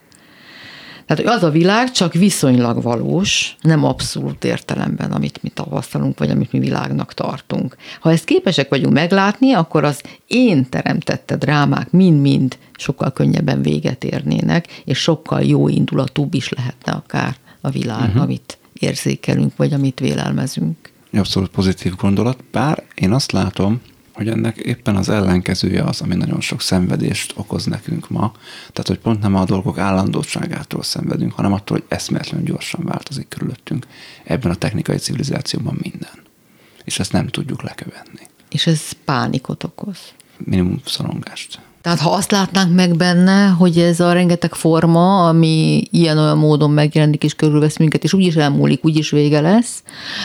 Tehát az a világ csak viszonylag valós, nem abszolút értelemben, amit mi tapasztalunk, vagy amit mi világnak tartunk. Ha ezt képesek vagyunk meglátni, akkor az én teremtette drámák mind-mind sokkal könnyebben véget érnének, és sokkal jó indulatúbb is lehetne akár a világ, uh-huh. amit érzékelünk, vagy amit vélelmezünk. Abszolút pozitív gondolat, bár én azt látom, hogy ennek éppen az ellenkezője az, ami nagyon sok szenvedést okoz nekünk ma. Tehát, hogy pont nem a dolgok állandóságától szenvedünk, hanem attól, hogy eszméletlenül gyorsan változik körülöttünk. Ebben a technikai civilizációban minden. És ezt nem tudjuk lekövetni. És ez pánikot okoz. Minimum szorongást. Tehát ha azt látnánk meg benne, hogy ez a rengeteg forma, ami ilyen-olyan módon megjelenik és körülvesz minket, és úgyis elmúlik, úgyis vége lesz,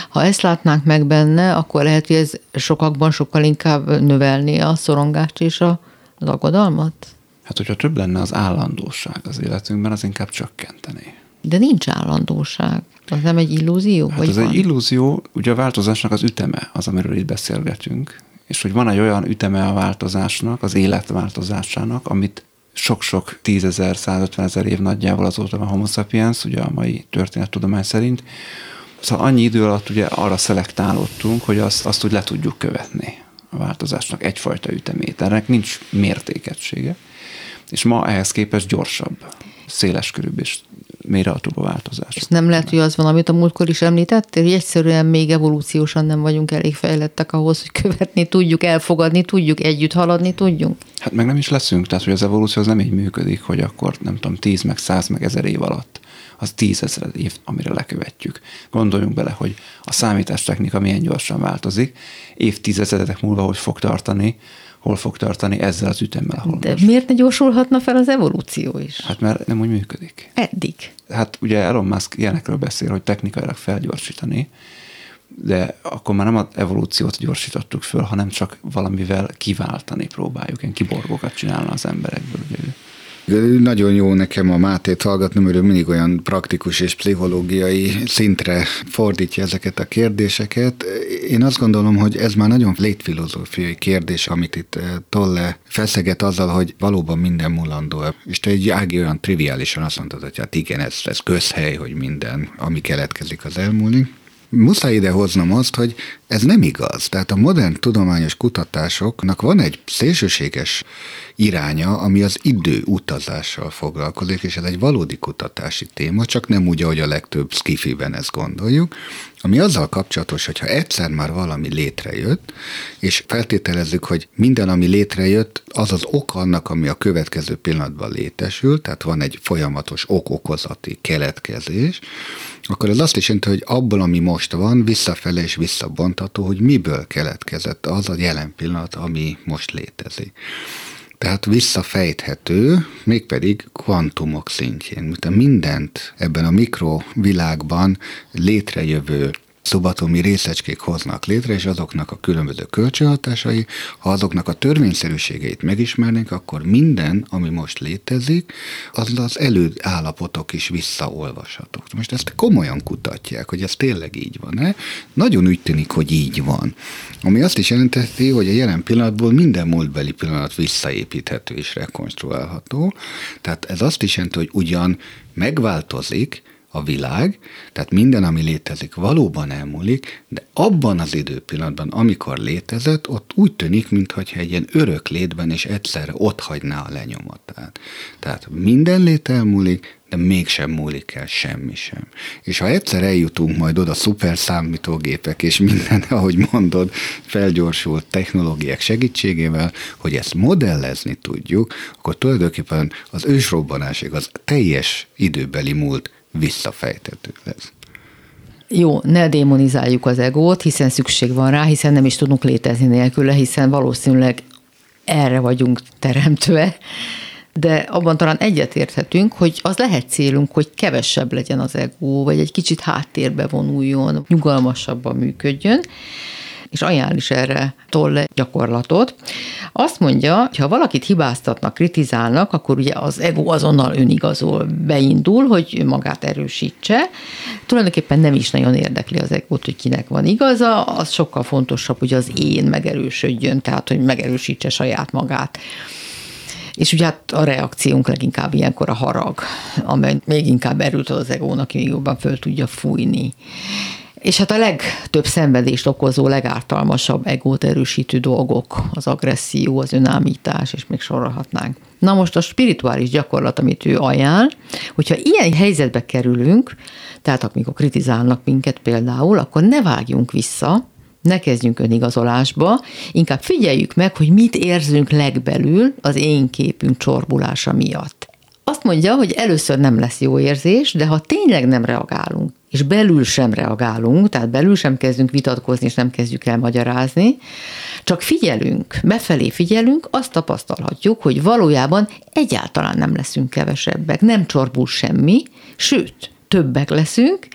ha ezt látnánk meg benne, akkor lehet, hogy ez sokakban sokkal inkább növelné a szorongást és a, az aggodalmat? Hát, hogyha több lenne az állandóság az életünkben, az inkább csökkenteni. De nincs állandóság. Az nem egy illúzió? Hát az van? egy illúzió, ugye a változásnak az üteme az, amiről itt beszélgetünk, és hogy van egy olyan üteme a változásnak, az élet változásának, amit sok-sok tízezer, százötvenezer év nagyjából azóta van homo sapiens, ugye a mai történettudomány szerint. Szóval annyi idő alatt ugye arra szelektálódtunk, hogy azt, azt úgy le tudjuk követni a változásnak egyfajta ütemét. Ennek nincs mértékegysége. És ma ehhez képest gyorsabb, széles körűbb és mélyrehatóbb a változás. És nem lehet, hogy az van, amit a múltkor is említettél, hogy egyszerűen még evolúciósan nem vagyunk elég fejlettek ahhoz, hogy követni tudjuk, elfogadni tudjuk, együtt haladni tudjunk? Hát meg nem is leszünk, tehát hogy az evolúció az nem így működik, hogy akkor nem tudom, tíz, meg száz, meg ezer év alatt az tízezer év, amire lekövetjük. Gondoljunk bele, hogy a számítástechnika milyen gyorsan változik, évtizedek múlva hogy fog tartani, hol fog tartani ezzel az ütemmel, ahol De most. miért ne gyorsulhatna fel az evolúció is? Hát mert nem úgy működik. Eddig. Hát ugye Elon Musk ilyenekről beszél, hogy technikailag felgyorsítani, de akkor már nem az evolúciót gyorsítottuk föl, hanem csak valamivel kiváltani próbáljuk, ilyen kiborgokat csinálna az emberekből. Ugye nagyon jó nekem a Mátét hallgatni, mert ő mindig olyan praktikus és pszichológiai szintre fordítja ezeket a kérdéseket. Én azt gondolom, hogy ez már nagyon létfilozófiai kérdés, amit itt eh, Tolle feszeget azzal, hogy valóban minden mulandó. És te egy Ági olyan triviálisan azt mondtad, hogy hát igen, ez, ez közhely, hogy minden, ami keletkezik, az elmúlik muszáj ide hoznom azt, hogy ez nem igaz. Tehát a modern tudományos kutatásoknak van egy szélsőséges iránya, ami az idő utazással foglalkozik, és ez egy valódi kutatási téma, csak nem úgy, ahogy a legtöbb skifiben ezt gondoljuk, ami azzal kapcsolatos, hogyha egyszer már valami létrejött, és feltételezzük, hogy minden, ami létrejött, az az ok annak, ami a következő pillanatban létesül, tehát van egy folyamatos ok-okozati keletkezés, akkor ez azt is jelenti, hogy abból, ami most van, visszafele és visszabontható, hogy miből keletkezett az a jelen pillanat, ami most létezik. Tehát visszafejthető, mégpedig kvantumok szintjén. Mindent ebben a mikrovilágban létrejövő szubatomi részecskék hoznak létre, és azoknak a különböző kölcsönhatásai, ha azoknak a törvényszerűségeit megismernénk, akkor minden, ami most létezik, az az előállapotok is visszaolvashatók. Most ezt komolyan kutatják, hogy ez tényleg így van-e. Nagyon úgy tűnik, hogy így van. Ami azt is jelenteti, hogy a jelen pillanatból minden múltbeli pillanat visszaépíthető és rekonstruálható. Tehát ez azt is jelenti, hogy ugyan megváltozik, a világ, tehát minden, ami létezik, valóban elmúlik, de abban az időpillanatban, amikor létezett, ott úgy tűnik, mintha egy ilyen örök létben és egyszerre ott hagyná a lenyomatát. Tehát minden lét elmúlik, de mégsem múlik el semmi sem. És ha egyszer eljutunk majd oda szuper számítógépek és minden, ahogy mondod, felgyorsult technológiák segítségével, hogy ezt modellezni tudjuk, akkor tulajdonképpen az ősrobbanásig az teljes időbeli múlt visszafejtető lesz. Jó, ne démonizáljuk az egót, hiszen szükség van rá, hiszen nem is tudunk létezni nélküle, hiszen valószínűleg erre vagyunk teremtve, de abban talán egyetérthetünk, hogy az lehet célunk, hogy kevesebb legyen az egó, vagy egy kicsit háttérbe vonuljon, nyugalmasabban működjön, és ajánl is erre tolle gyakorlatot. Azt mondja, hogy ha valakit hibáztatnak, kritizálnak, akkor ugye az ego azonnal önigazol, beindul, hogy magát erősítse. Tulajdonképpen nem is nagyon érdekli az egót, hogy kinek van igaza, az sokkal fontosabb, hogy az én megerősödjön, tehát hogy megerősítse saját magát. És ugye hát a reakciónk leginkább ilyenkor a harag, amely még inkább erőt az egónak, még jobban föl tudja fújni. És hát a legtöbb szenvedést okozó, legártalmasabb egót erősítő dolgok, az agresszió, az önállítás, és még sorolhatnánk. Na most a spirituális gyakorlat, amit ő ajánl, hogyha ilyen helyzetbe kerülünk, tehát amikor kritizálnak minket például, akkor ne vágjunk vissza, ne kezdjünk önigazolásba, inkább figyeljük meg, hogy mit érzünk legbelül az én képünk csorbulása miatt. Azt mondja, hogy először nem lesz jó érzés, de ha tényleg nem reagálunk, és belül sem reagálunk, tehát belül sem kezdünk vitatkozni, és nem kezdjük el magyarázni, csak figyelünk, befelé figyelünk, azt tapasztalhatjuk, hogy valójában egyáltalán nem leszünk kevesebbek, nem csorbul semmi, sőt, többek leszünk,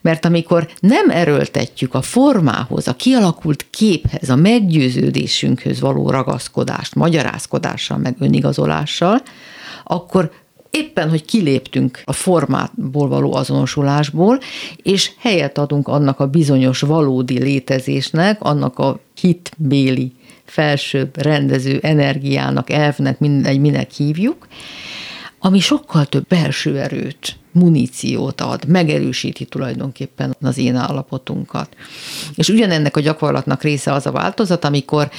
mert amikor nem erőltetjük a formához, a kialakult képhez, a meggyőződésünkhöz való ragaszkodást, magyarázkodással, meg önigazolással, akkor éppen, hogy kiléptünk a formátból való azonosulásból, és helyet adunk annak a bizonyos valódi létezésnek, annak a hitbéli felsőbb rendező energiának, elvnek, mindegy, minek hívjuk, ami sokkal több belső erőt, muníciót ad, megerősíti tulajdonképpen az én állapotunkat. És ugyanennek a gyakorlatnak része az a változat, amikor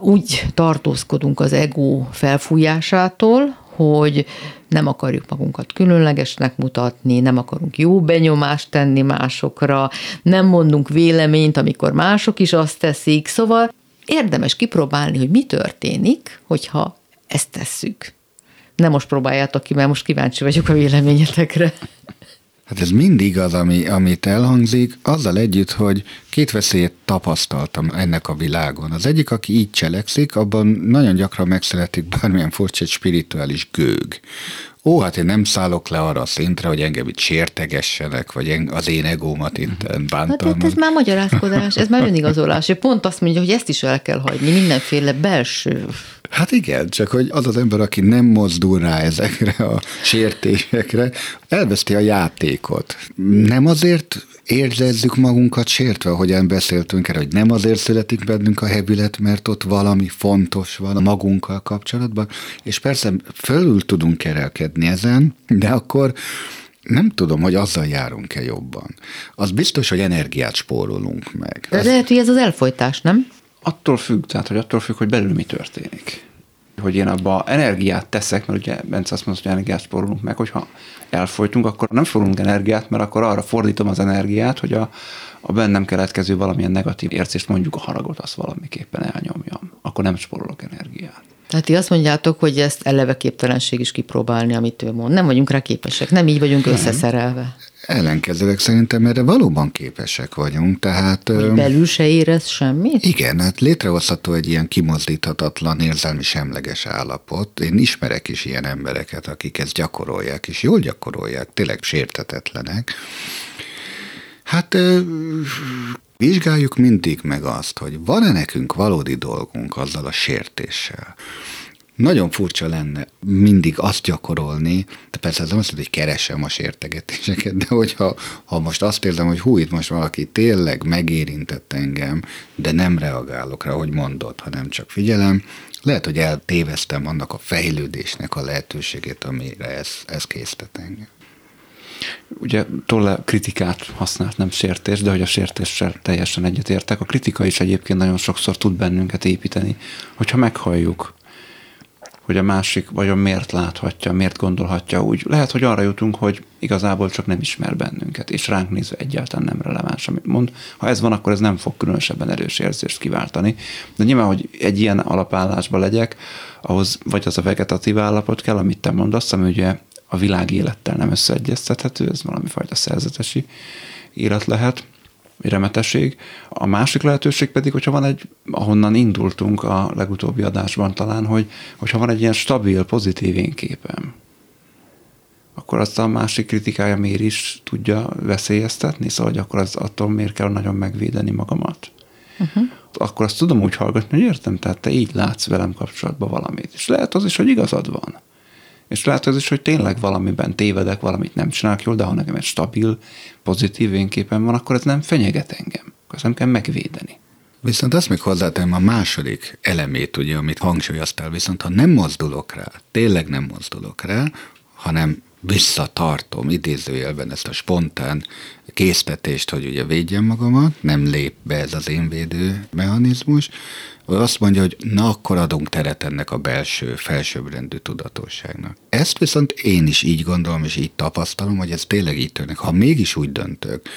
úgy tartózkodunk az ego felfújásától, hogy nem akarjuk magunkat különlegesnek mutatni, nem akarunk jó benyomást tenni másokra, nem mondunk véleményt, amikor mások is azt teszik, szóval érdemes kipróbálni, hogy mi történik, hogyha ezt tesszük. Nem most próbáljátok ki, mert most kíváncsi vagyok a véleményetekre. Hát ez mindig az, ami, amit elhangzik, azzal együtt, hogy két veszélyet tapasztaltam ennek a világon. Az egyik, aki így cselekszik, abban nagyon gyakran megszületik bármilyen furcsa egy spirituális gőg. Ó, hát én nem szállok le arra a szintre, hogy engem itt sértegessenek, vagy az én egómat itt bántalmaz. Hát ez már magyarázkodás, ez már önigazolás. Pont azt mondja, hogy ezt is el kell hagyni, mindenféle belső Hát igen, csak hogy az az ember, aki nem mozdul rá ezekre a sértésekre, elveszti a játékot. Nem azért érzezzük magunkat sértve, ahogyan beszéltünk erre, hogy nem azért születik bennünk a hevület, mert ott valami fontos van a magunkkal kapcsolatban, és persze fölül tudunk kerelkedni ezen, de akkor nem tudom, hogy azzal járunk-e jobban. Az biztos, hogy energiát spórolunk meg. De lehet, hogy ez az elfolytás, nem? Attól függ, tehát hogy attól függ, hogy belül mi történik. Hogy én abba energiát teszek, mert ugye Bence azt mondta, hogy energiát spórolunk meg, hogyha elfolytunk, akkor nem spórolunk energiát, mert akkor arra fordítom az energiát, hogy a, a bennem keletkező valamilyen negatív érzést, mondjuk a haragot, azt valamiképpen elnyomjam. Akkor nem spórolok energiát. Tehát ti azt mondjátok, hogy ezt eleve képtelenség is kipróbálni, amit ő mond. Nem vagyunk rá képesek, nem így vagyunk nem. összeszerelve. Ellenkezőleg szerintem erre valóban képesek vagyunk, tehát... Hogy belül se érez semmit? Igen, hát létrehozható egy ilyen kimozdíthatatlan, érzelmi semleges állapot. Én ismerek is ilyen embereket, akik ezt gyakorolják, és jól gyakorolják, tényleg sértetetlenek. Hát vizsgáljuk mindig meg azt, hogy van-e nekünk valódi dolgunk azzal a sértéssel. Nagyon furcsa lenne mindig azt gyakorolni, de persze ez nem azt hogy keresem a sértegetéseket, de hogyha ha most azt érzem, hogy hú, itt most valaki tényleg megérintett engem, de nem reagálok rá, hogy mondod, hanem csak figyelem, lehet, hogy eltéveztem annak a fejlődésnek a lehetőségét, amire ez, ez késztet engem. Ugye Tolle kritikát használt, nem sértés, de hogy a sértéssel teljesen egyetértek. A kritika is egyébként nagyon sokszor tud bennünket építeni, hogyha meghalljuk, hogy a másik vajon miért láthatja, miért gondolhatja úgy. Lehet, hogy arra jutunk, hogy igazából csak nem ismer bennünket, és ránk nézve egyáltalán nem releváns, amit mond. Ha ez van, akkor ez nem fog különösebben erős érzést kiváltani. De nyilván, hogy egy ilyen alapállásba legyek, ahhoz vagy az a vegetatív állapot kell, amit te mondasz, ami ugye a világ élettel nem összeegyeztethető, ez valami fajta szerzetesi élet lehet, remetesség. A másik lehetőség pedig, hogyha van egy, ahonnan indultunk a legutóbbi adásban talán, hogy hogyha van egy ilyen stabil, pozitív énképem, akkor azt a másik kritikája miért is tudja veszélyeztetni, szóval hogy akkor az attól miért kell nagyon megvédeni magamat. Uh-huh. Akkor azt tudom úgy hallgatni, hogy értem, tehát te így látsz velem kapcsolatban valamit. És lehet az is, hogy igazad van. És az is, hogy tényleg valamiben tévedek, valamit nem csinálok jól, de ha nekem egy stabil, pozitív énképen van, akkor ez nem fenyeget engem. Akkor ezt nem kell megvédeni. Viszont azt még hozzátenem a második elemét, ugye, amit hangsúlyoztál, viszont ha nem mozdulok rá, tényleg nem mozdulok rá, hanem visszatartom idézőjelben ezt a spontán késztetést, hogy ugye védjem magamat, nem lép be ez az én védő mechanizmus, azt mondja, hogy na akkor adunk teret ennek a belső, felsőbbrendű tudatosságnak. Ezt viszont én is így gondolom, és így tapasztalom, hogy ez tényleg így történik. Ha mégis úgy döntök,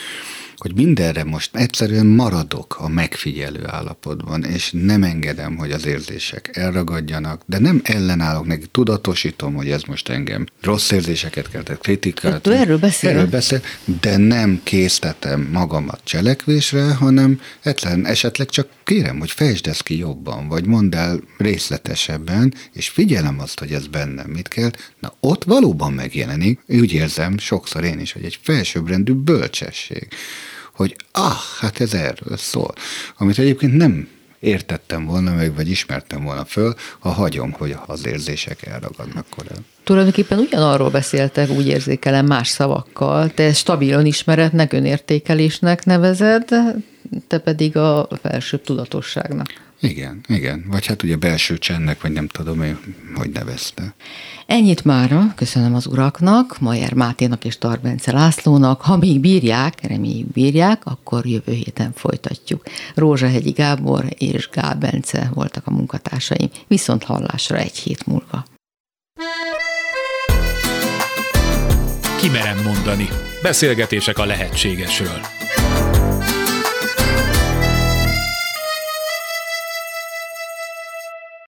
hogy mindenre most egyszerűen maradok a megfigyelő állapotban, és nem engedem, hogy az érzések elragadjanak, de nem ellenállok neki, tudatosítom, hogy ez most engem rossz érzéseket keltett, kritikát. erről beszél. Erről beszél, de nem késztetem magamat cselekvésre, hanem egyszerűen esetleg csak kérem, hogy fejtsd ezt ki jobban, vagy mondd el részletesebben, és figyelem azt, hogy ez bennem mit kell, na ott valóban megjelenik, úgy érzem sokszor én is, hogy egy felsőbbrendű bölcsesség hogy ah, hát ez erről szól. Amit egyébként nem értettem volna meg, vagy ismertem volna föl, ha hagyom, hogy az érzések elragadnak korán. Tulajdonképpen ugyanarról beszéltek, úgy érzékelem más szavakkal. Te stabilan ismeretnek, önértékelésnek nevezed, te pedig a felső tudatosságnak. Igen, igen. Vagy hát ugye belső csendnek, vagy nem tudom én, hogy nevezte. Ennyit mára, köszönöm az uraknak, Majer Máténak és Tarbence Lászlónak. Ha még bírják, reméljük bírják, akkor jövő héten folytatjuk. Rózsahegyi Gábor és Gál Bence voltak a munkatársaim. Viszont hallásra egy hét múlva. Kimerem mondani. Beszélgetések a lehetségesről.